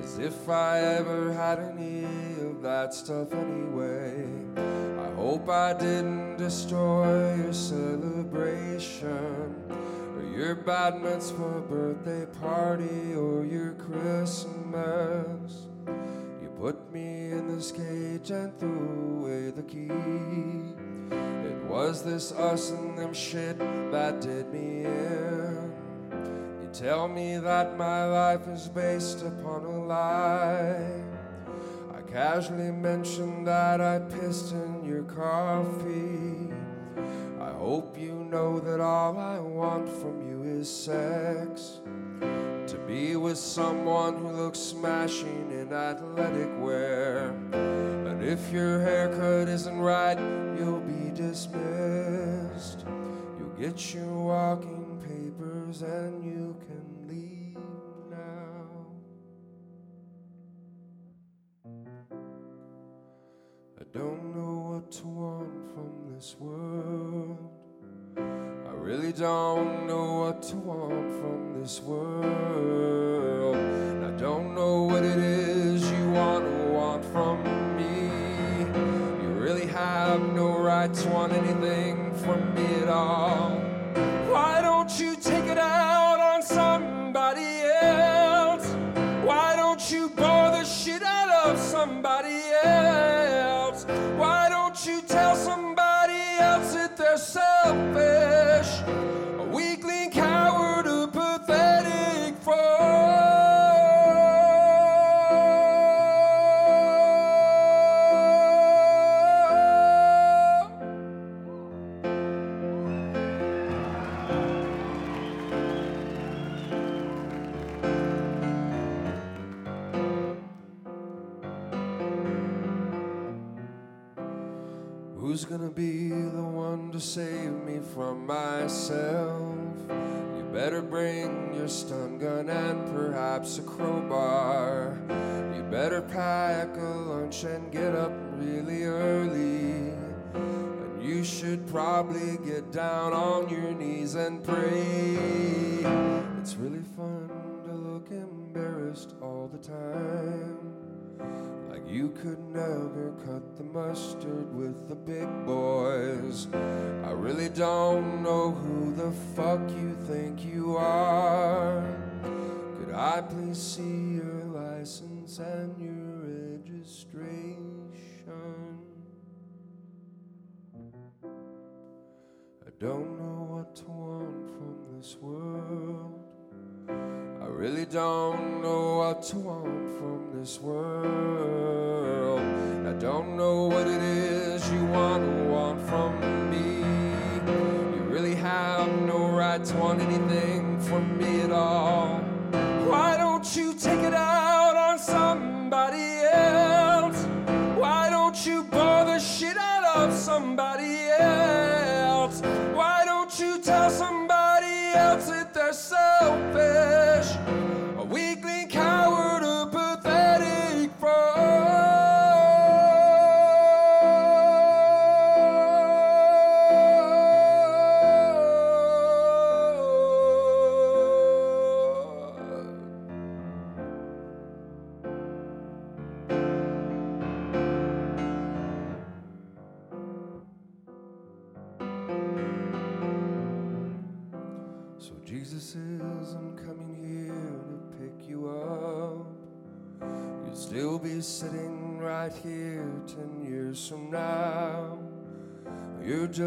As if I ever had any of that stuff anyway. I hope I didn't destroy your celebration, your bad mitzvah birthday party, or your Christmas. You put me in this cage and threw away the key. It was this us and them shit that did me in. You tell me that my life is based upon a lie. I casually mentioned that I pissed in your coffee. Hope you know that all I want from you is sex. To be with someone who looks smashing in athletic wear. And if your haircut isn't right, you'll be dismissed. You'll get your walking papers and you can leave now. I don't know what to want from this world. Really don't know what to want from this world. And I don't know what it is you want to want from me. You really have no right to want anything from me at all. Why don't you be the one to save me from myself? You better bring your stun gun and perhaps a crowbar. You better pack a lunch and get up really early. And you should probably get down on your knees and pray. It's really fun to look embarrassed all the time. You could never cut the mustard with the big boys. I really don't know who the fuck you think you are. Could I please see your license and your registration? I don't know what to want from this world. Really don't know what to want from this world. I don't know what it is you want to want from me. You really have no right to want anything from me at all. Why don't you take it out on somebody else? Why don't you bore the shit out of somebody else?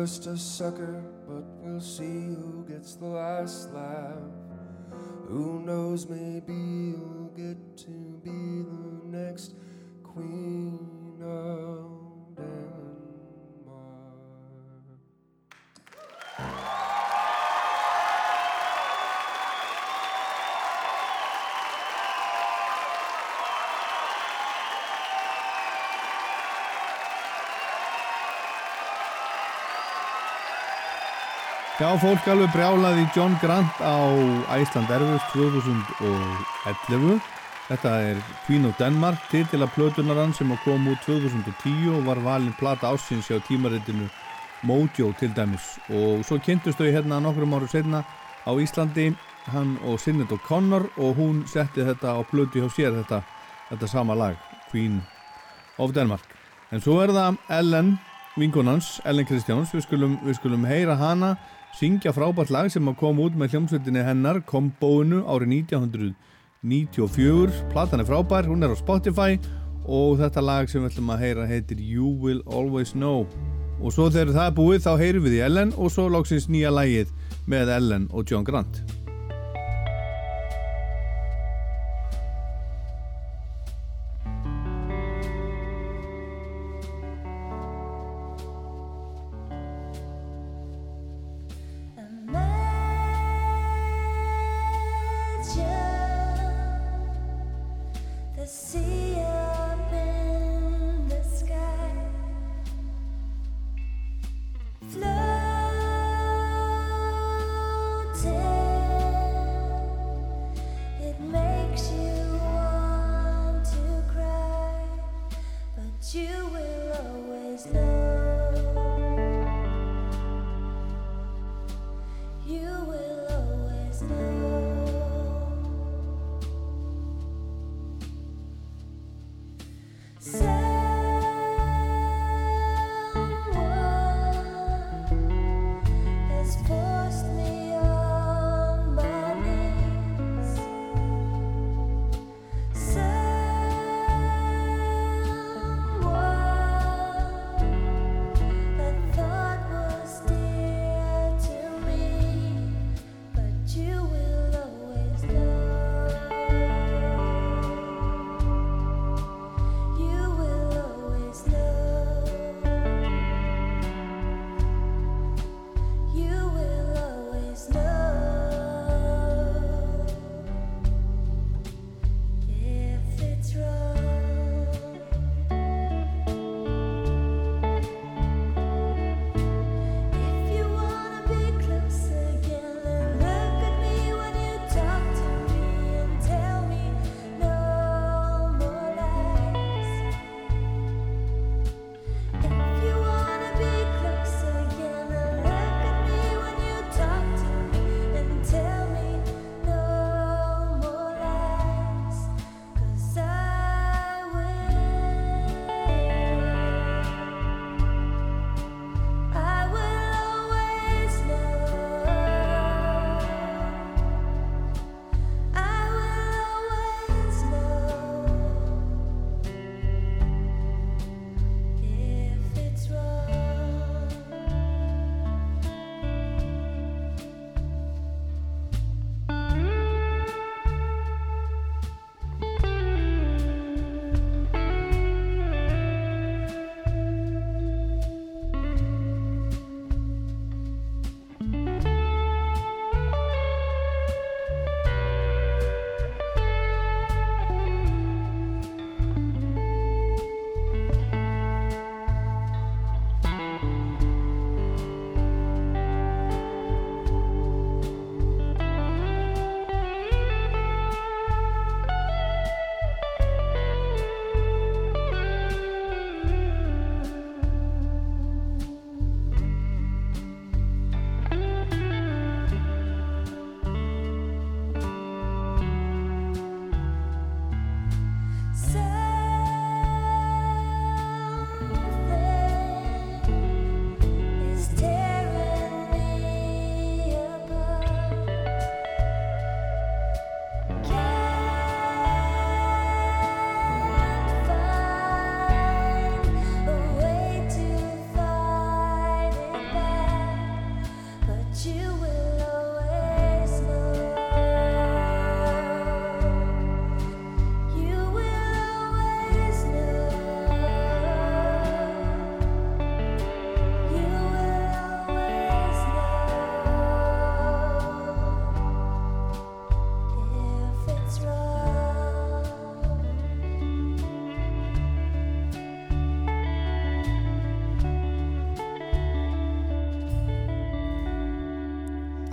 Just a sucker, but we'll see who gets the last laugh. Who knows, maybe Já, fólk alveg brjálaði John Grant á Æsland Erfus 2011. Þetta er Queen of Denmark, titila plötunar hann sem kom út 2010 og var valinn plata ásins hjá tímaritinu Mojo til dæmis. Og svo kynntust þau hérna nokkrum áru setna á Íslandi, hann og Sinead O'Connor og hún setti þetta á plötu hjá sér, þetta, þetta sama lag, Queen of Denmark. En svo er það Ellen, vinkonans, Ellen Kristjáns, við skulum, við skulum heyra hana syngja frábært lag sem að koma út með hljómsveitinni hennar, Kombóinu, árið 1994. Platan er frábær, hún er á Spotify og þetta lag sem við ætlum að heyra heitir You Will Always Know. Og svo þegar það er búið þá heyrum við í Ellen og svo lóksins nýja lagið með Ellen og John Grant.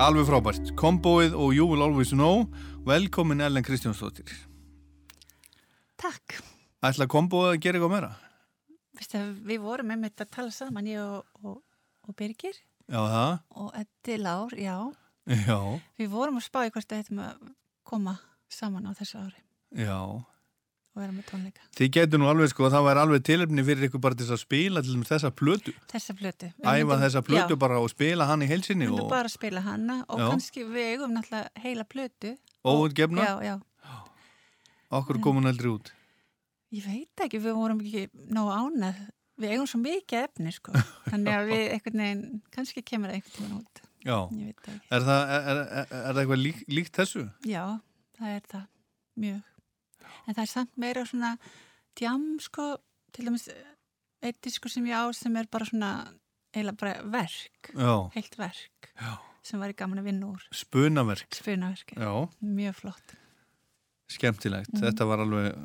Alveg frábært. Komboið og You Will Always Know. Velkomin Ellen Kristjánsdóttir. Takk. Ætla komboið að gera eitthvað meira? Vistu, við vorum einmitt að tala saman, ég og, og, og Birgir Já, það. og Eddi Lár, já. Já, Við vorum að spá í hvort það hættum að koma saman á þessu ári já. Og vera með tónleika. Þið getur nú alveg sko, það væri alveg tilefni fyrir ykkur bara til að spila til þessa plötu. Þessa plötu. Æfa þessa plötu já, bara og spila hann í heilsinni og bara spila hana og Já. kannski við eigum náttúrulega heila plötu. óutgefna. Já, já. Okkur kom hún aldrei út. Ég veit ekki, við vorum ekki nógu ánað. Við eigum svo mikið efni, sko. Þannig að við einhvern veginn, kannski kemur það einhvern tímann út. Já. Er það, er, er, er, það eitthvað lík, líkt þessu? Já, það er það, mjög. En það er samt meira svona djam, sko, til dæmis eitt diskur sem ég á sem er bara svona eiginlega bara verk, Já. heilt verk Já. sem var í gaman að vinna úr Spunaverk. spunaverki. Já. Mjög flott. Skemmtilegt. Mhm. Þetta var alveg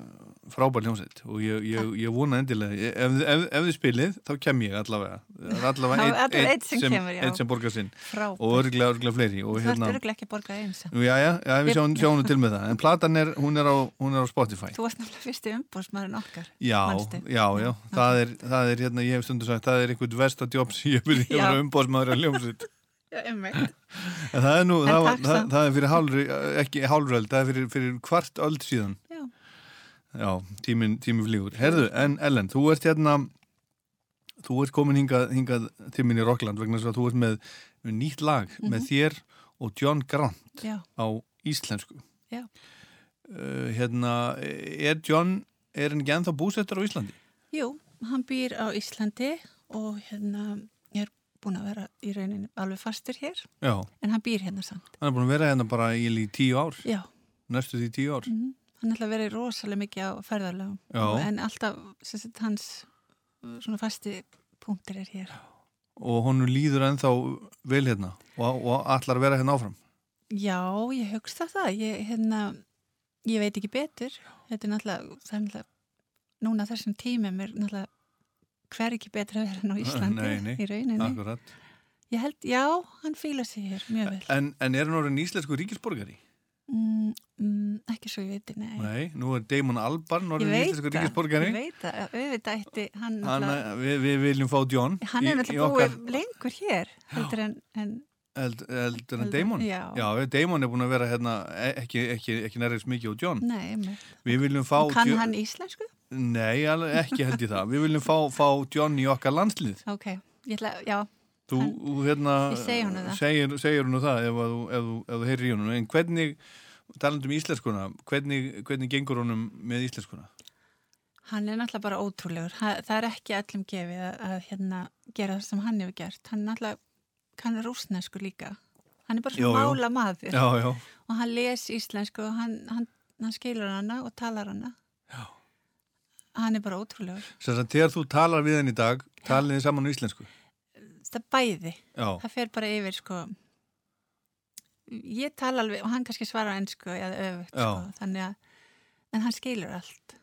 frábær hljómsveit og ég, ég, ég vona endilega, ég- ef, ef, ef þið spilið þá kem ég allavega. Allavega einn ein einn sem já. einn sem borgar sinn og örglega, örglega fleiri og Þú hérna, ert örgulega ekki að borga eins. Já, já, já, við sjáum, nú til með það en platan er, hún er á, hún er á Spotify Þú varst náttúrulega fyrsti umbúrsmaðurinn okkar. Já, manstu? já, já, það er, það er hérna, ég hef stundu sagt, það er einhvern versta jobb sem ég vera umbóðsmaður að hljómsveit það er nú, það, var- það, það er fyrir hálfri, ekki hálfröld, það er fyrir, fyrir kvart öld síðan. Já. Já, tímin, tímin flýgur. Herðu, en Ellen, þú ert hérna, þú ert komin hingað, hingað til minni í Rockland vegna þess að þú ert með, með nýtt lag Mhm. með þér og John Grant Já, á íslensku. já. Uh, hérna, er John, er hann ekki ennþá búsettur á Íslandi? Jú, hann býr á Íslandi og hérna búin að vera í rauninni alveg fastur hér, Já, en hann býr hérna samt. hann er búin að vera hérna bara í, í tíu ár, Já, næstu því tíu ár. mm hann er alltaf verið rosalega mikið á ferðarlegum Já. en alltaf sagt, hans uh, svona fasti punktir er hér. og honum líður ennþá vel hérna og, og allar að vera hérna áfram Já, ég hugsta það. Ég, hérna, ég veit ekki betur. Þetta er náttúrulega, það er náttúrulega, núna þessum tímum er náttúrulega hver ekki betur að vera en á Íslandi Nei, nei, í rauninni. akkurat Ég held, já, hann fíla sig hér mjög vel. en, en er hann orðin íslensku ríkisborgari? Mm, mm, ekki svo ég veit, nei. Nei, nú er Damon Albarn ég orðin veit íslensku það, ríkisborgari ég veit það, auðvitað ætti hann, hann, náttúrulega- við, við viljum fá John hann er í- í náttúrulega okkar- búið lengur hér heldur en, en eld, eldur en Damon já. já, Damon er búin að vera hérna e- ekki, ekki, ekki nærið mikið á John nei, við viljum fá kann Jo- hann íslensku? Nei, ekki held ég það við viljum fá, fá John í okkar landslið Ok, ég ætla, já, þú, Hann- hérna Ég segi honum það. segir, segir hún það ef, þú- ef, þú- ef þú heyrir í honum en hvernig, talandum um íslenskuna hvernig, hvernig gengur honum með íslenskuna hann er náttúrulega bara ótrúlegur. Það er ekki allum gefið að, að hérna, gera það sem hann hefur gert. Hann er náttúrulega, hann er rúsnesku líka. Hann er bara svona mála maður já, já, og hann les íslensku og hann, hann, hann skilur hana og talar hana. Já. Hann er bara ótrúlegur. Sagt, þegar þú talar við henni í dag talið þið saman á íslensku Það bæði. já, Það fer bara yfir, sko, ég tala alveg og hann kannski svarar ennsku eða öfugt, Já. sko, þannig að, en hann skilur allt.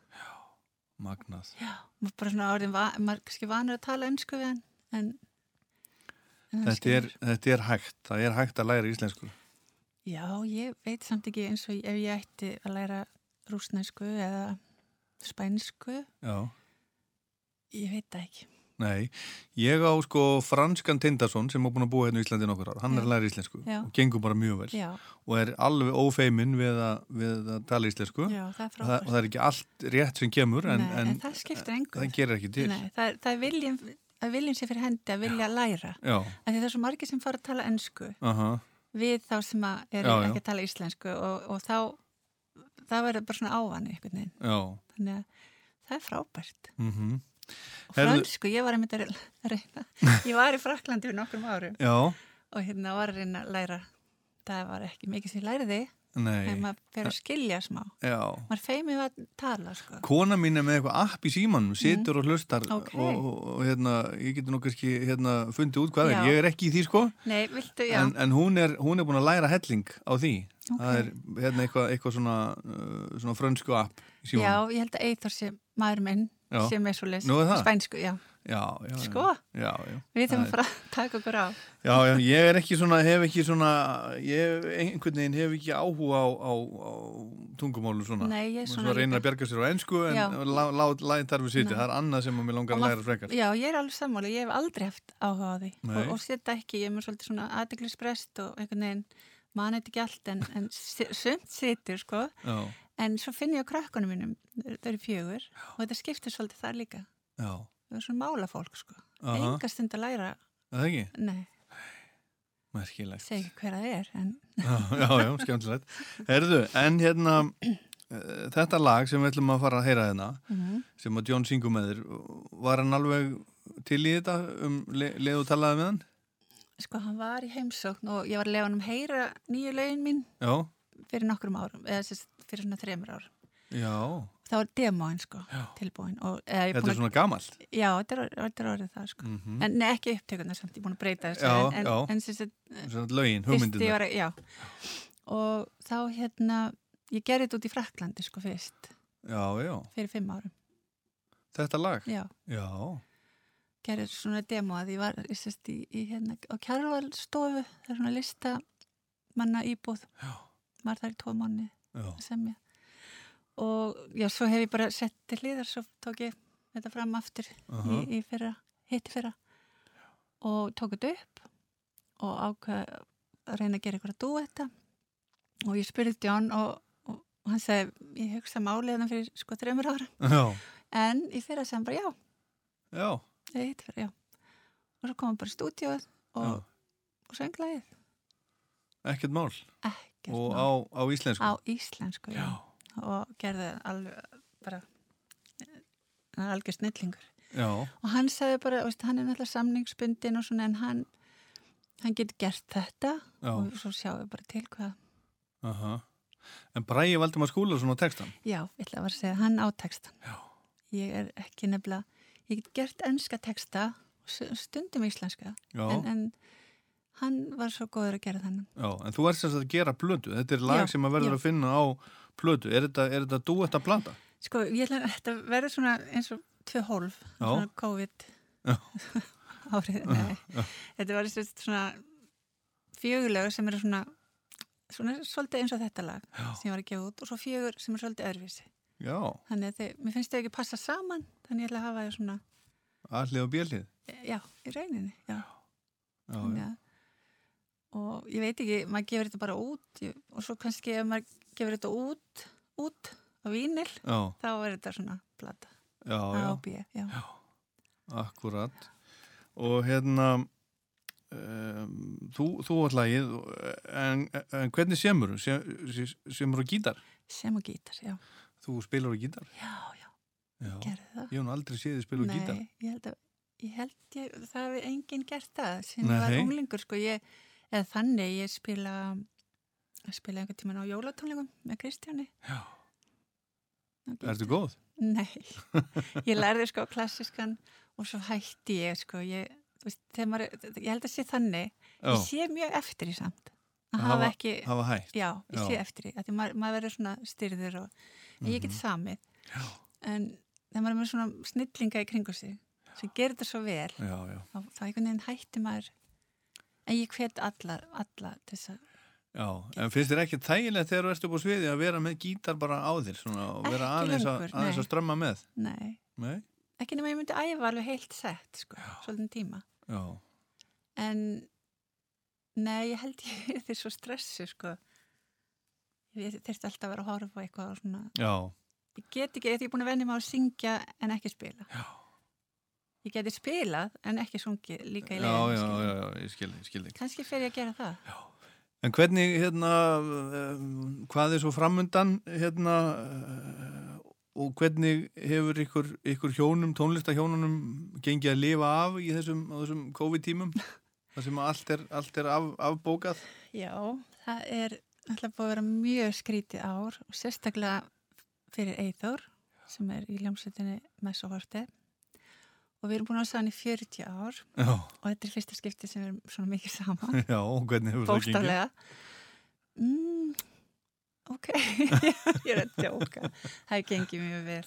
magnað Já, maður bara svona orðin, maður kannski vanur að tala ennsku við hann, en, en hann þetta er, þetta er hægt, það er hægt að læra íslensku Já, ég veit samt ekki eins og ef ég ætti að læra rúsnesku eða spænsku, já, ég veit það ekki. nei ég á sko franskan Tindarsson sem er búin að búa hérna í Íslandi nokkur ár. Hann er Já. að læra íslensku og gengur bara mjög vel Já, og er alveg ófeimin við að, við að tala íslensku. Já, það er og það, og það er ekki allt rétt sem kemur en, Nei, en, en það skiptir engu. það gerir ekki til. Nei, það, er- það er viljum, að viljum sér fyrir hendi að vilja læra. Af því það er svo margir sem fara að tala ennsku aha, við þá sem Já, já. ekki að tala íslensku og, og þá, það verður bara svona ávani Þannig að það er frábært. mm Og Heyrðu- fransku, ég var einmitt að reyna, ég var í Fraklandi fyrir nokkrum árum. Já, og hérna var að reyna að læra, það var ekki mikið sem ég læriði, nei, maður fyrir að skilja smá. já Maður feimið að tala, sko. Kona mín er með eitthvað app í símanum, situr og hlustar Mhm. Ok. og, og, og hérna, ég getur nú kannski hérna, fundið út hvað Já. er. Ég er ekki í því sko, Nei, viltu, en, en hún, er, hún er búin að læra helling á því. Ok. Það er hérna, eitthvað, eitthvað svona, uh, svona frönsku app já, ég held að Eithor sé maður minn, Já. sem er svo leys, spænsku, já. Já, já. Sko, Já, við þurfum Það er- bara að taka okkur á. Já, ég er ekki svona, hef ekki svona, ég einhvern veginn hef ekki áhuga á, á, á tungumálu svona. Nei, ég er svona Svo reynir að bjarga sér á ennsku en Já. læði þar við sitja. Það er annað sem að mér langar að læra frekar. Já, ég er alveg sammála, ég hef aldrei haft áhuga á því og, og setja ekki, ég er mér svolítið svona aðdeglisbrest og einhvern veginn man eitthvað ekki allt en, en sumt situr sko, Já, en svo finn ég á krökkunum mínum, þau eru fjögur og þetta skiptir svolítið þar líka, já. þau eru svona málafólk sko, Aha. enga stund að læra, Er Það ekki? nei, Merkilegt. ekki hver það er, en Já, já, já, skemmtilegt. Herðu, en hérna, uh, þetta lag sem við ætlum að fara að heyra hérna, Mhm. sem að John syngur með þér, var hann alveg til í þetta um le leið og talaði með hann? sko hann var í heimsókn og ég var að lefa hann um heyra nýju lögin mín Já, fyrir nokkrum árum, eða sérst fyrir svona þremur árum. já. Það var demóin sko, Já. tilbúin. Og, eða, Þetta er svona gamalt. Já, þetta er, þetta er orðið það sko. Mm En nei, ekki upptökunar samt, ég er búin að breyta þessu. Já, en, já. En sem sagt, Svona lögin, að, já. Og þá hérna, ég gerði þetta út í Fraklandi sko fyrst, Já, já. fyrir fimm árum. Þetta lag? Já, Já. gerði svona demo að ég var, sérst, í, í hérna, á Kjárvalstofu, það er svona lista manna íbúð. Já. Var þar í tvo að semja. Og já, svo hef ég bara sett til hlýðar, svo tók ég þetta fram aftur Aha. í, í fyrra, hitti fyrra og tók þetta upp og ákvað að reyna að gera eitthvað að dú þetta og ég spurði John og, og, og hann segi, ég hugsa málið þannig fyrir sko þreymur ára Já. en í fyrra sem bara já, Já. ég hitti fyrra, já og svo komum bara í stúdíóð og, og sönglaðið Ekkert mál. ekkert Og á, á íslensku. á íslensku, já. Já. og gerði alveg bara algjör snillingur Já. og hann sagði bara, veist, hann er náttúrulega samningsbundin og svona en hann hann getur gert þetta Já. og svo sjáum við bara til hvað Aha. En Bræði Valdimar Skúla svona textan? já, ég ætla að vera að segja, hann á textan Já. ég er ekki nefnilega ég get gert enska texta stundum íslenska en, en hann var svo góður að gera þennan Já. En þú ert sem sagt að gera plötu. Þetta er lag Já, sem að verður já. að finna á plötu. Er þetta, er þetta dúett að blanda? sko, ég ætla að þetta verður svona eins og tvö hólf, Já. svona COVID Já. árið, nei þetta var sérst svona fjögulögur sem eru svona svona svolítið eins og þetta lag sem ég var að gefa út og svo fjögur sem er svolítið öðruvísi Já. þannig að þið, mér finnst þau ekki passa saman þannig ég ætla að hafa þau svona Allið og bjellið. já, í rauninni já. Já, og ég veit ekki, maður gefur þetta bara út og svo kannski ef maður gefur þetta út út á vínil Já. þá er þetta svona plata Já, A já. og B, já. Akkurat. Og hérna, um, þú, þú átt lagið, en, en hvernig semur? Sem, sem- semur á gítar? sem og gítar, já, Þú spilar á gítar? já, já, Já. gerði það Ég hef aldrei séð þið á Nei, gítar. ég held að ég held ég, það hefði enginn gert það sem var Nei. unglingur sko, ég, eða þannig ég spila spila einhvern tíman á jólatónleikum með Kristjáni Já. gítar. Ertu góð? Nei, ég lærði sko klassiskan og svo hætti ég sko, ég, veist, maður, ég held að sé þannig, Já. ég sé mjög eftir í samt, að hafa ekki, Hafa hægt. já, ég Já. sé eftir í, að því maður, verður svona styrður og, en ég get samið, Já. en þegar maður er með svona snillinga í kringu sig, sem gerir þetta svo vel, Já, já. þá, þá einhvern veginn hætti maður, en ég hvet alla, alla þess að, Já, en finnst þér ekki þægilegt þegar þú ert upp á sviði að vera með gítar bara á þér svona, og vera Ekki aðeins, að, lengur, aðeins nei. að strömma með? nei, Nei? ekki nema ég myndi æfa alveg heilt sett, sko, svolítið tíma. Já. En nei, ég held ég því svo stressu sko ég þurfti alltaf að vera að horfa eitthvað og svona, Já. ég get ekki, ég er búin að venja mig að syngja en ekki spila Já. Ég geti spilað en ekki sungið líka í Já, leiðinu já, já, já, ég skil, ég skil þig. kannski fer ég að gera það En hvernig, hérna, um, hvað er svo framundan, hérna, uh, og hvernig hefur ykkur, ykkur hjónum, tónlistahjónunum gengið að lifa af í þessum, þessum COVID-tímum? Það sem allt er, allt er af, afbókað? já, það er alltaf búið að vera mjög skrítið ár sérstaklega fyrir Eithor sem er í ljómsveitinni Messohorti og við erum búin að vera saman í 40 ár. Já, og þetta er fyrsta skipti sem við erum svona mikið saman. Já, og hvernig hefur það gengið? mm, ok. Ég er að djóka. Það gengið mjög vel.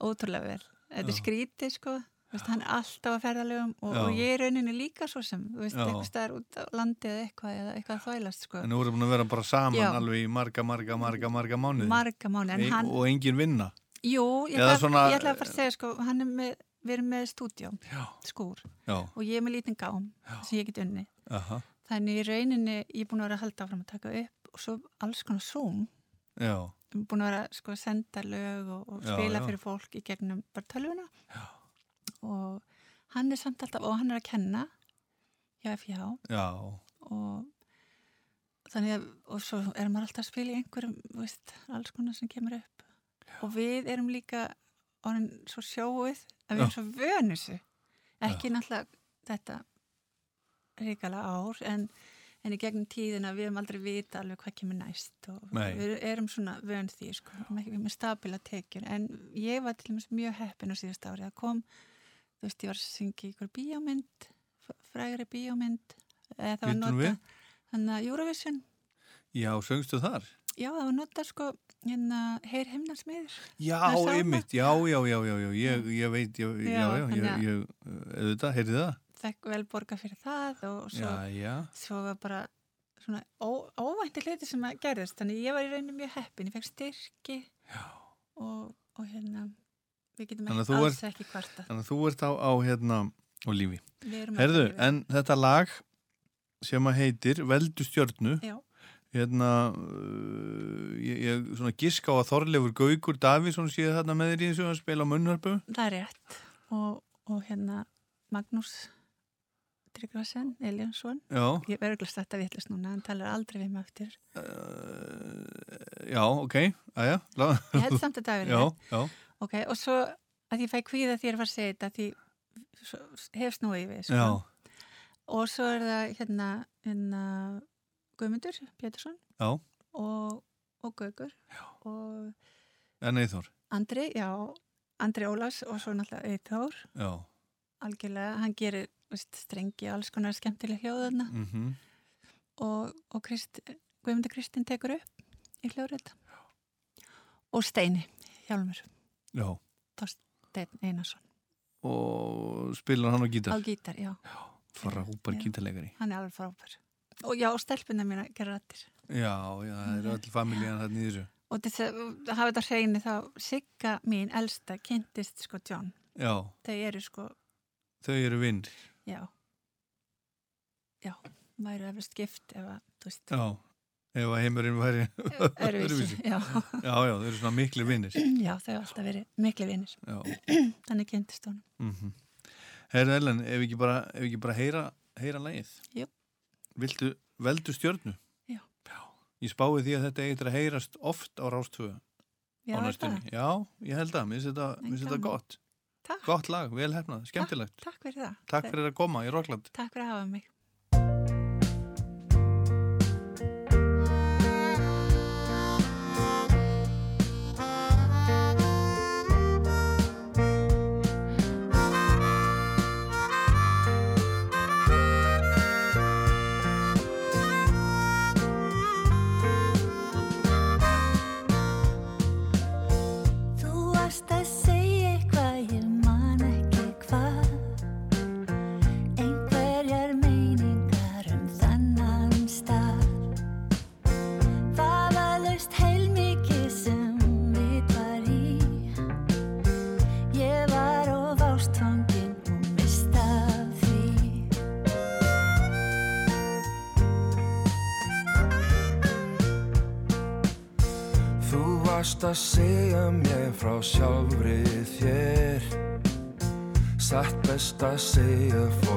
Ótrúlega vel. Þetta er skrítið sko. Þú veist, hann er alltaf að ferðalögum og, og ég er rauninni líka svo sem. Þú veist, Já. eitthvað staðar út á landi eða eitthvað eða eitthvað að þvælast sko. En nú erum búin að vera bara saman Já. alveg í marga, marga, marga, marga mánuði. marga mánu en Ein- hann, Og engin vinna. jú, ég ætla, svona- ég ætla að fara að segja sko hann er með, við erum með stúdjó Já. skúr Já, og ég er með lítinn gám sem ég get unni aha, þannig í rauninni ég er búin að vera að halda áfram að taka upp og svo alls konar Zoom. Já, búin að vera sko að senda lög og, og Já, spila já. fyrir fólk í gegnum bara tölvuna. Og hann er samt alltaf og hann er að kenna hjá já, og þannig að og svo er maður alltaf að spila í einhverjum veist, alls konar sem kemur upp. Og við erum líka orðin svo sjóið að við erum svo vönusu ekki náttúrulega þetta ríkala ár en, en í gegnum tíðina við höfum aldrei vita alveg hvað kemur næst og Nei. við erum svona vön því sko, við erum ekki við með stabila tekjur. En ég var til dæmis mjög heppin á síðast ári. Að kom, þú veist ég var að syngja ykkur bíómynd frægri bíómynd þannig að Eurovision. Já, söngstu þar? Já, það var notað sko hérna Heyr himnarsmiður. Já, einmitt, já, já, já, já, já, ég, ég veit, ég, já, Já, já, ég, auðvitað, heyrði það? Fekk vel borga fyrir það og svo, Já, já, svo var bara svona ó, óvænti hluti sem að gerðist. Þannig ég var í rauninu mjög heppin. Ég fekk styrki og, og hérna við getum alls ert- ekki kvarta. þannig að þú ert á, á hérna, á lífi. Herðu, en þetta lag sem að heitir Veldu stjörnu, Já, hérna, uh, ég, ég svona giska á að Þorleifur Gaukur Davíðsson séð þarna með þér í þessu að spila á munnhörpu. það er rétt. Og, og hérna Magnús Tryggvasen, Eliansson. Já, Ég verður ekki að vitlust núna, hann talar aldrei við mig eftir. uh, já, ok, aðja, Ég held samt að það er já, já, Ok, og svo að ég fæ kvíða því að var að segja þetta því svo, hef snúið við sko. já, og svo er það hérna, hérna Guðmundur Pétursson já, og, og Gaugur og en Eithor, Andri, já Andri Ólafs og svo náttúrulega Eithór já, algjörlega, hann gerir veist, strengi og alls konar skemmtileg hljóðarna mhm, og, og Krist, Guðmundur Kristinn tekur upp í hljóðrið og Steini Hjálmur, já, Stein Einarsson. Og spilar hann á á gítar, gítar, já frábær Já. gítarleikari. Hann er alveg frábær. Og já, stelpuna mín að gera rættir. Já, já, það eru öll familjan þarna í þessu. Og til þess að hafa þetta hreinu þá Sigga mín, elsta, kynntist sko John. Já, Þau eru sko, þau eru vinn. já, já, væru eftir skipt ef að, þú veist, Já, ef að heimurinn væri öruvísi. Já, Já, já, þau eru svona miklu vinnir. já, þau hafa alltaf verið miklu vinnir. Já. Þannig kynntist hún. Mm Herra Ellen, ef ekki bara, ef ekki bara heyra, heyra lagið? Jú. Viltu, veldu stjörnu? Já. Ég spái því að þetta eitthvað að heyrast oft á rástöfu Já? Já, ég held að, mér finnst þetta, gott. Takk. Gott lag, vel hefnað, skemmtilegt. Takk fyrir það. Takk fyrir að koma í Rockland. Takk fyrir að hafa mig. Varst að segja mér frá sjálfri þér. Satt best að segja fór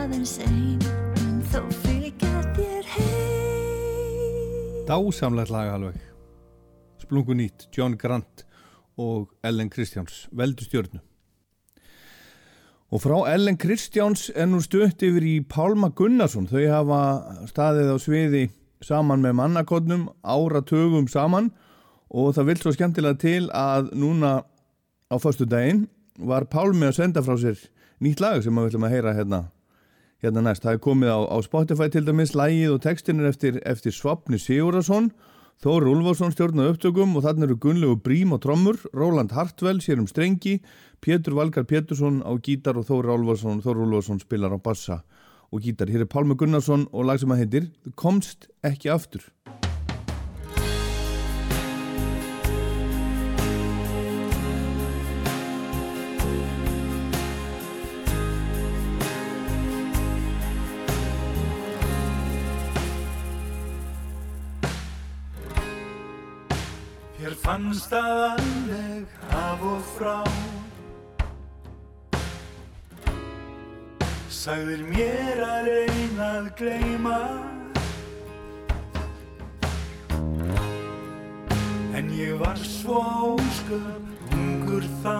Aðeins ein Mun þó fylgja þér heim Dásamlegt lag alveg. Splungu nýtt, John Grant og Ellen Kristjáns Veldu stjörnu. Og frá Ellen Kristjáns nú stutt yfir í Pálma Gunnarsson. Þau hafa staðið á sviði saman með mannakotnum áratögum saman og það vil svo skemmtilega til að núna á föstu daginn var Pálmi að senda frá sér nýtt lag sem við ætlum að heyra hérna hérna næst. Það er komið á, á Spotify til dæmis, lægið og textin er eftir, eftir Svapni Sigurðarsson, Þór Úlfarsson stjórnað upptökum og þannig eru Gunnlegu Brím og trommur, Róland Hartwell sér um strengi, Pétur Valgar Pétursson á gítar og Þór Úlfarsson, Þór Úlfarsson spilar á bassa og gítar. Hér er Pálmi Gunnarsson og lag sem að heitir Komst ekki aftur. Fannst það alveg af og frá. Sagðir mér að reyna að gleyma. En ég var svo ósköp ungur þá.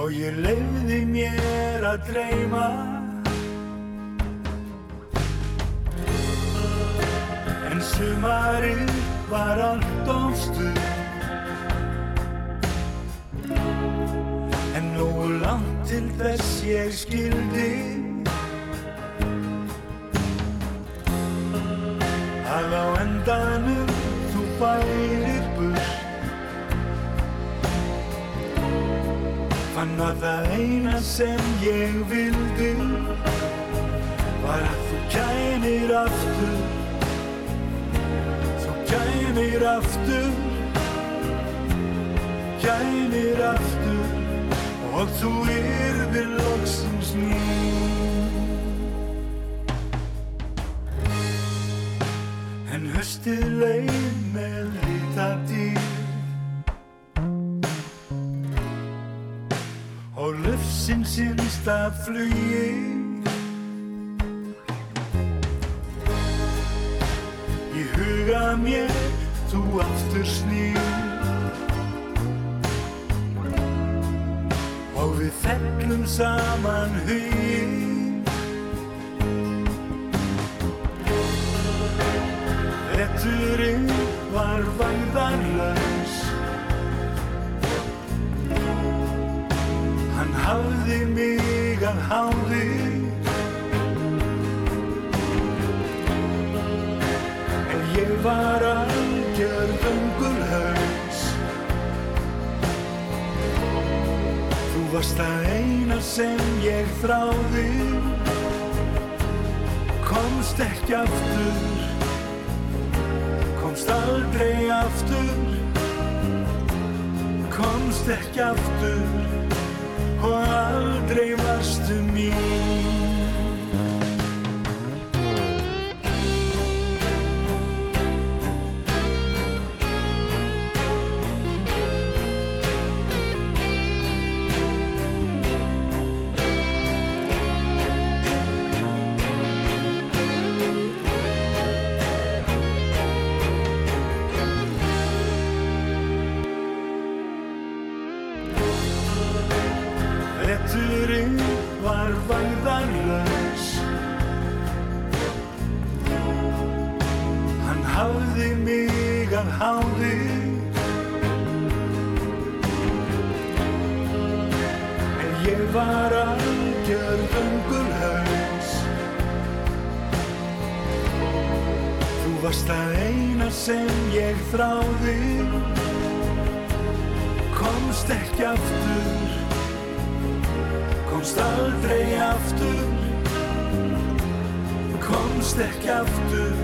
Og ég leiði mér að dreyma En sumarið var allt ofstuð En nógu langt til þess ég skildi. Að á endanum þú færir burt. Fann að það eina sem ég vildi Var að þú kænir aftur Þú kænir aftur. Kænir aftur. Og þú yrðir loksins mín En höstið leið með lita dýr Og Ufsins innsta flugi Í mér þú aftur snýr. Og við fellum saman hugin Retturinn var væðarlaus Hann hafði mig að háði var algjör vöngulhaus Þú varst það eina sem ég þráði. Komst ekki aftur. Komst aldrei aftur. Komst ekki aftur. Og aldrei varstu mín ekki aftur. Komst aldrei aftur. Komst ekki aftur.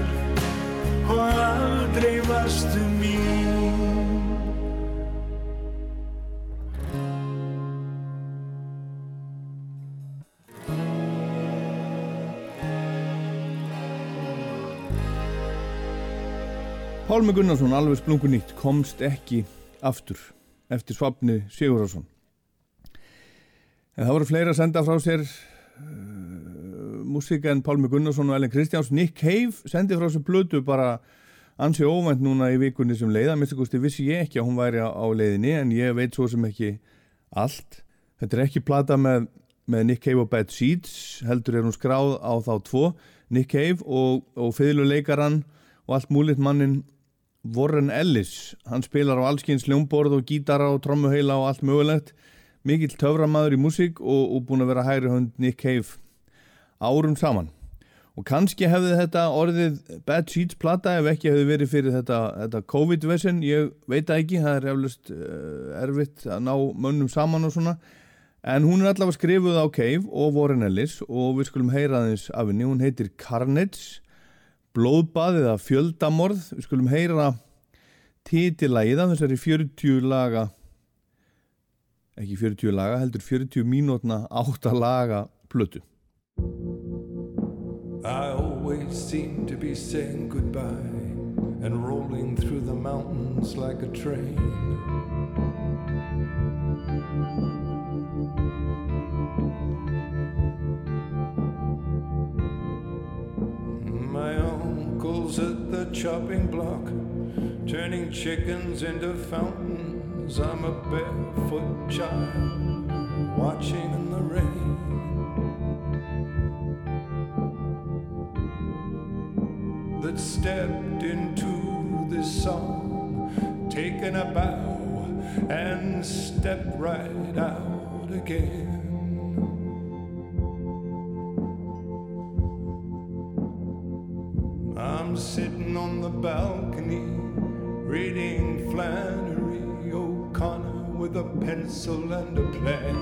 Og aldrei varstu mín. Pálmi Gunnarsson, alveg splungu nýtt, komst ekki aftur eftir svapni Sigurðarsson. En það voru fleiri að senda frá sér uh, músika en Pálmi Gunnarsson og Ellen Kristjáns. Nick Cave sendi frá sér blödu bara ansi óvænt núna í vikunni sem leiða. Mr. Gusti vissi ég ekki að hún væri á, leiðinni en ég veit svo sem ekki allt. Þetta er ekki plata með, með Nick Cave og Bad Seeds, heldur er hún skráð á þá tvo. Nick Cave og, og fiðluleikaran og allt múlitt mannin Warren Ellis. Hann spilar á allskins ljómborð og gítara og trommuheila og allt mögulegt. Mikill töframaður í músík og, og búin að vera hægri hönd Nick Cave árum saman. Og kannski hefði þetta orðið Bad Seeds plata ef ekki hefði verið fyrir þetta, þetta COVID-vesen, ég veit ekki það er eflust uh, erfitt að ná mönnum saman og svona. En hún er allavega skrifuð á Cave og Warren Ellis og við skulum heyra aðeins af henni, hún heitir Carnage blóðbað eða fjöldamorð við skulum heyra titilægið af þessari 40 laga ekki 40 laga, heldur 40 mínútna 8 laga plötu I always seem to be saying goodbye and rolling through the mountains like a train. My at the chopping block, turning chickens into fountains. I'm a barefoot child watching in the rain. that stepped into this song, taken a bow and stepped right out again. Sitting on the balcony reading Flannery O'Connor with a pencil and a plan.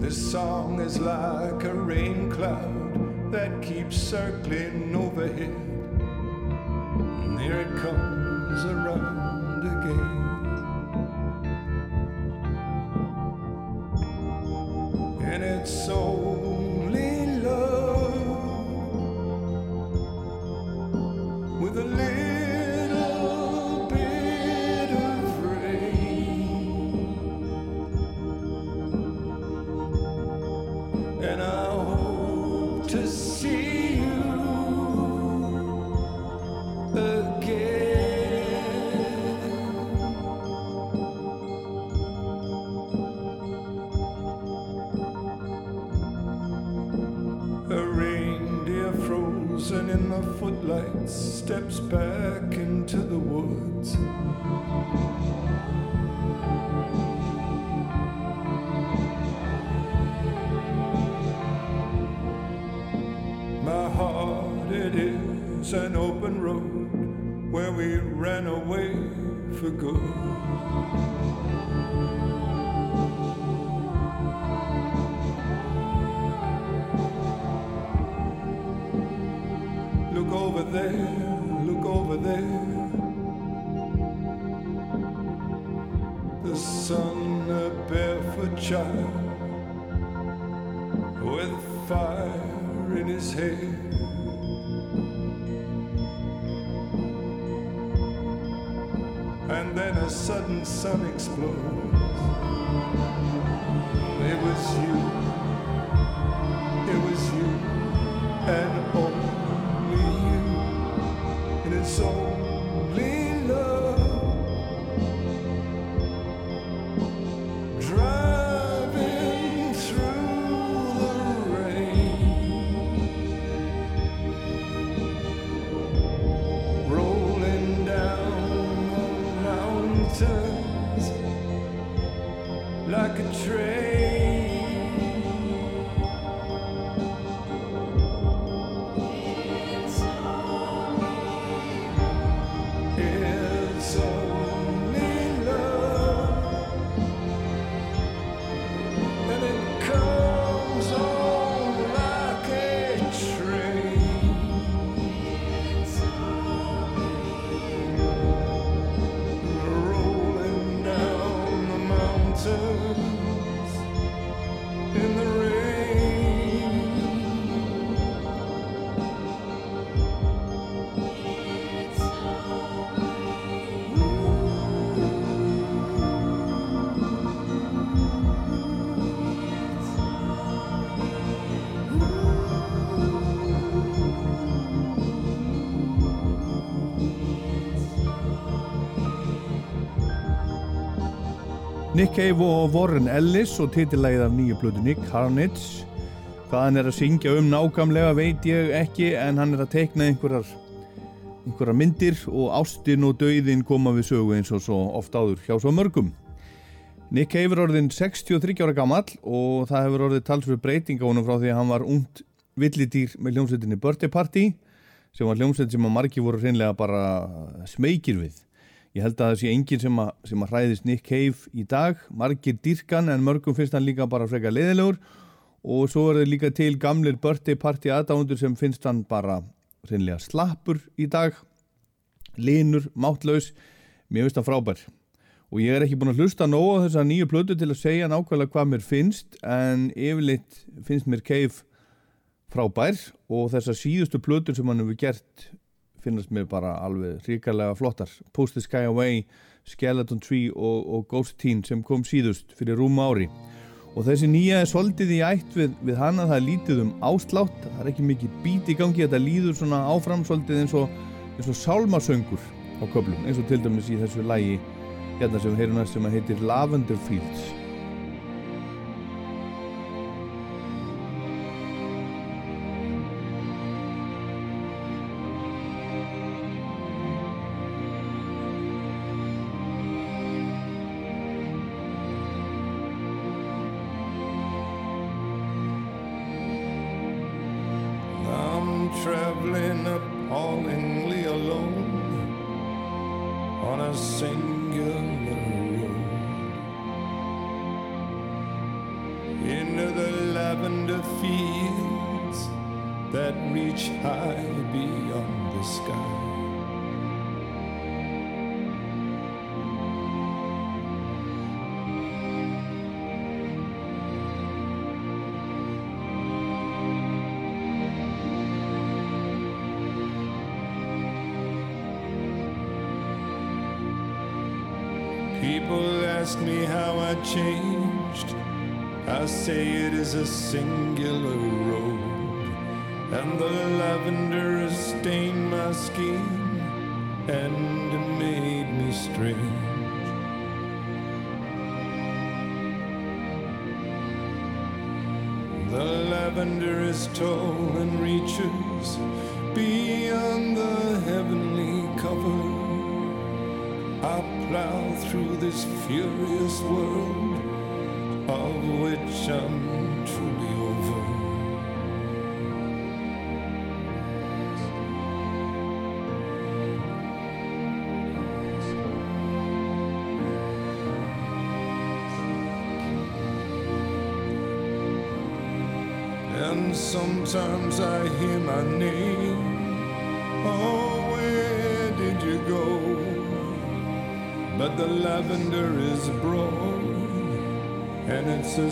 This song is like a rain cloud that keeps circling overhead. And here it comes around again. Sun explodes. Nick Cave og Warren Ellis og titillægið af nýju plötu Nick Carnage. Hvað hann er að syngja um nákvæmlega veit ég ekki en hann er að teikna einhverjar einhverjar myndir og ástin og dauðin koma við sögu eins og svo oft áður hjá svo mörgum. Nick Cave er orðin 63 ára gamall og það hefur orðið talsfyrir breyting á honum frá því að hann var ungt villidýr með hljómsveitinni Birthday Party sem var hljómsveit sem að margi voru hreinlega bara smekir við Ég held að það sé enginn sem að, sem að hræðist Nick Cave í dag, margir dýrkan en mörgum finnst hann líka bara frekar leiðilegur og svo er það líka til gamlir birthday party aðdándur sem finnst hann bara reynlega slappur í dag, linur, máttlaus, mér finnst hann frábær. Og ég er ekki búin að hlusta nóg á þessa nýju plötu til að segja nákvæmlega hvað mér finnst en yfirleitt finnst mér Cave frábær. Og þessar síðustu plötur sem hann hefur gert finnast mér bara alveg ríkarlega flottar. Post the Sky Away, Skeleton Tree og, og Ghost Teen sem kom síðust fyrir rúma ári. Og þessi nýja er svolítið í ætt við, við hana það lítið um áslátt það er ekki mikið bít í gangi þetta líður svona áfram svolítið eins og, eins og sálmasöngur á köflum eins og til dæmis í þessu lægi hérna sem við heyrum næst sem að heitir Lavender Fields Oh, where did you go? But the lavender is broad, and it's a.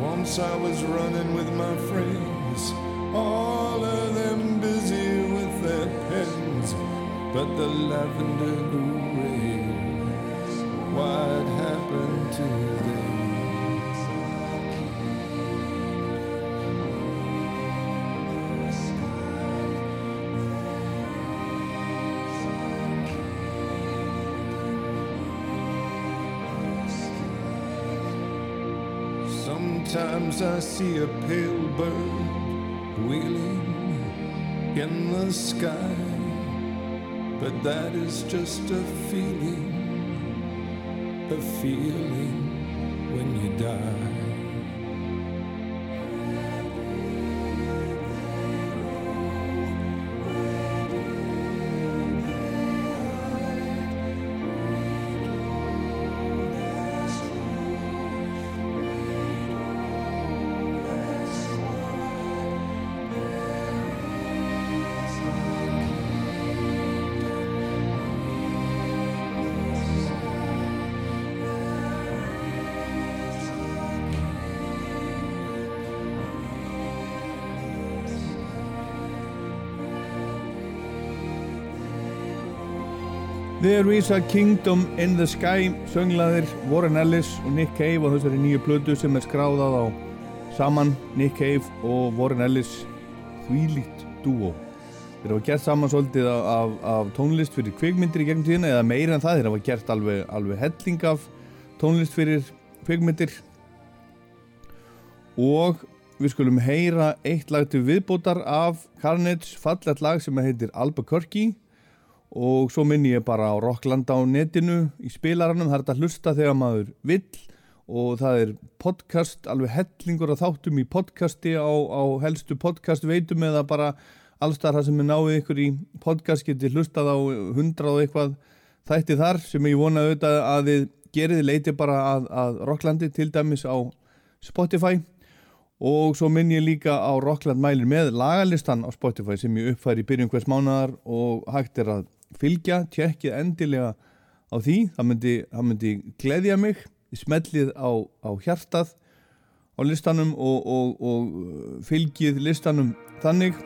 Once I was running with my friends, but the lavender red. What happened to them? Sometimes I see a pale bird wheeling in the sky, but that is just a feeling, a feeling when you die. There is a kingdom in the sky sönglaðir Warren Ellis og Nick Cave á þessari nýju plötu sem er skráðað á saman Nick Cave og Warren Ellis þvílíkt dúo þeir hafa gert saman svolítið af, af, af tónlist fyrir kvikmyndir í gegnum tíðina eða meira en það, þeir hafa gert alveg, alveg helling af tónlist fyrir kvikmyndir. Og við skulum heyra eitt lag til viðbótar af Carnage fallet lag sem heitir Albuquerque og svo minn ég bara á Rockland á netinu í spilaranum, það er þetta að hlusta þegar maður vill. Og það er podcast, alveg hellingur að þáttum í podcasti á, á helstu podcast veitum eða bara allstar það sem er náið ykkur í podcast geti hlustað á hundrað og eitthvað þætti þar sem ég vona auðvitað að þið gerið leiti bara að, að Rocklandi til dæmis á Spotify. Og svo minn ég líka á Rockland mælir með lagalistan á Spotify sem ég uppfæri í byrjun hvers mánuðar og hægt er að fylgja, tjekkið endilega á því, það myndi, það myndi gleðja mig, smellið á, á hjartað á listanum og, og, og fylgið listanum þannig.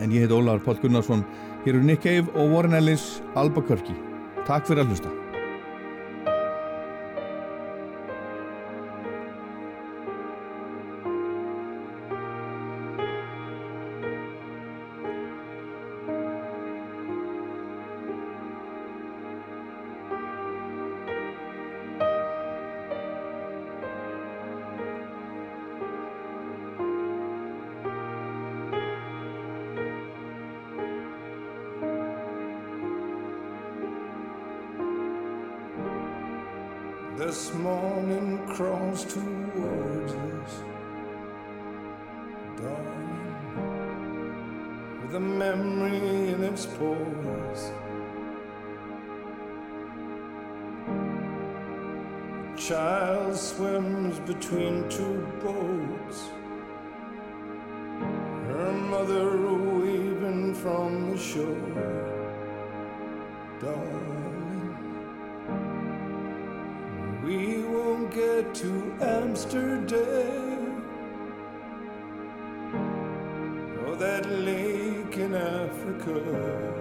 En ég heit Ólar Páll Gunnarsson hér eru Nick Cave og Warren Ellis Albuquerque, takk fyrir að hlusta This morning crawls towards us, darling, with a memory in its pores. A child swims between two boats, her mother waving from the shore, darling. To Amsterdam or that lake in Africa.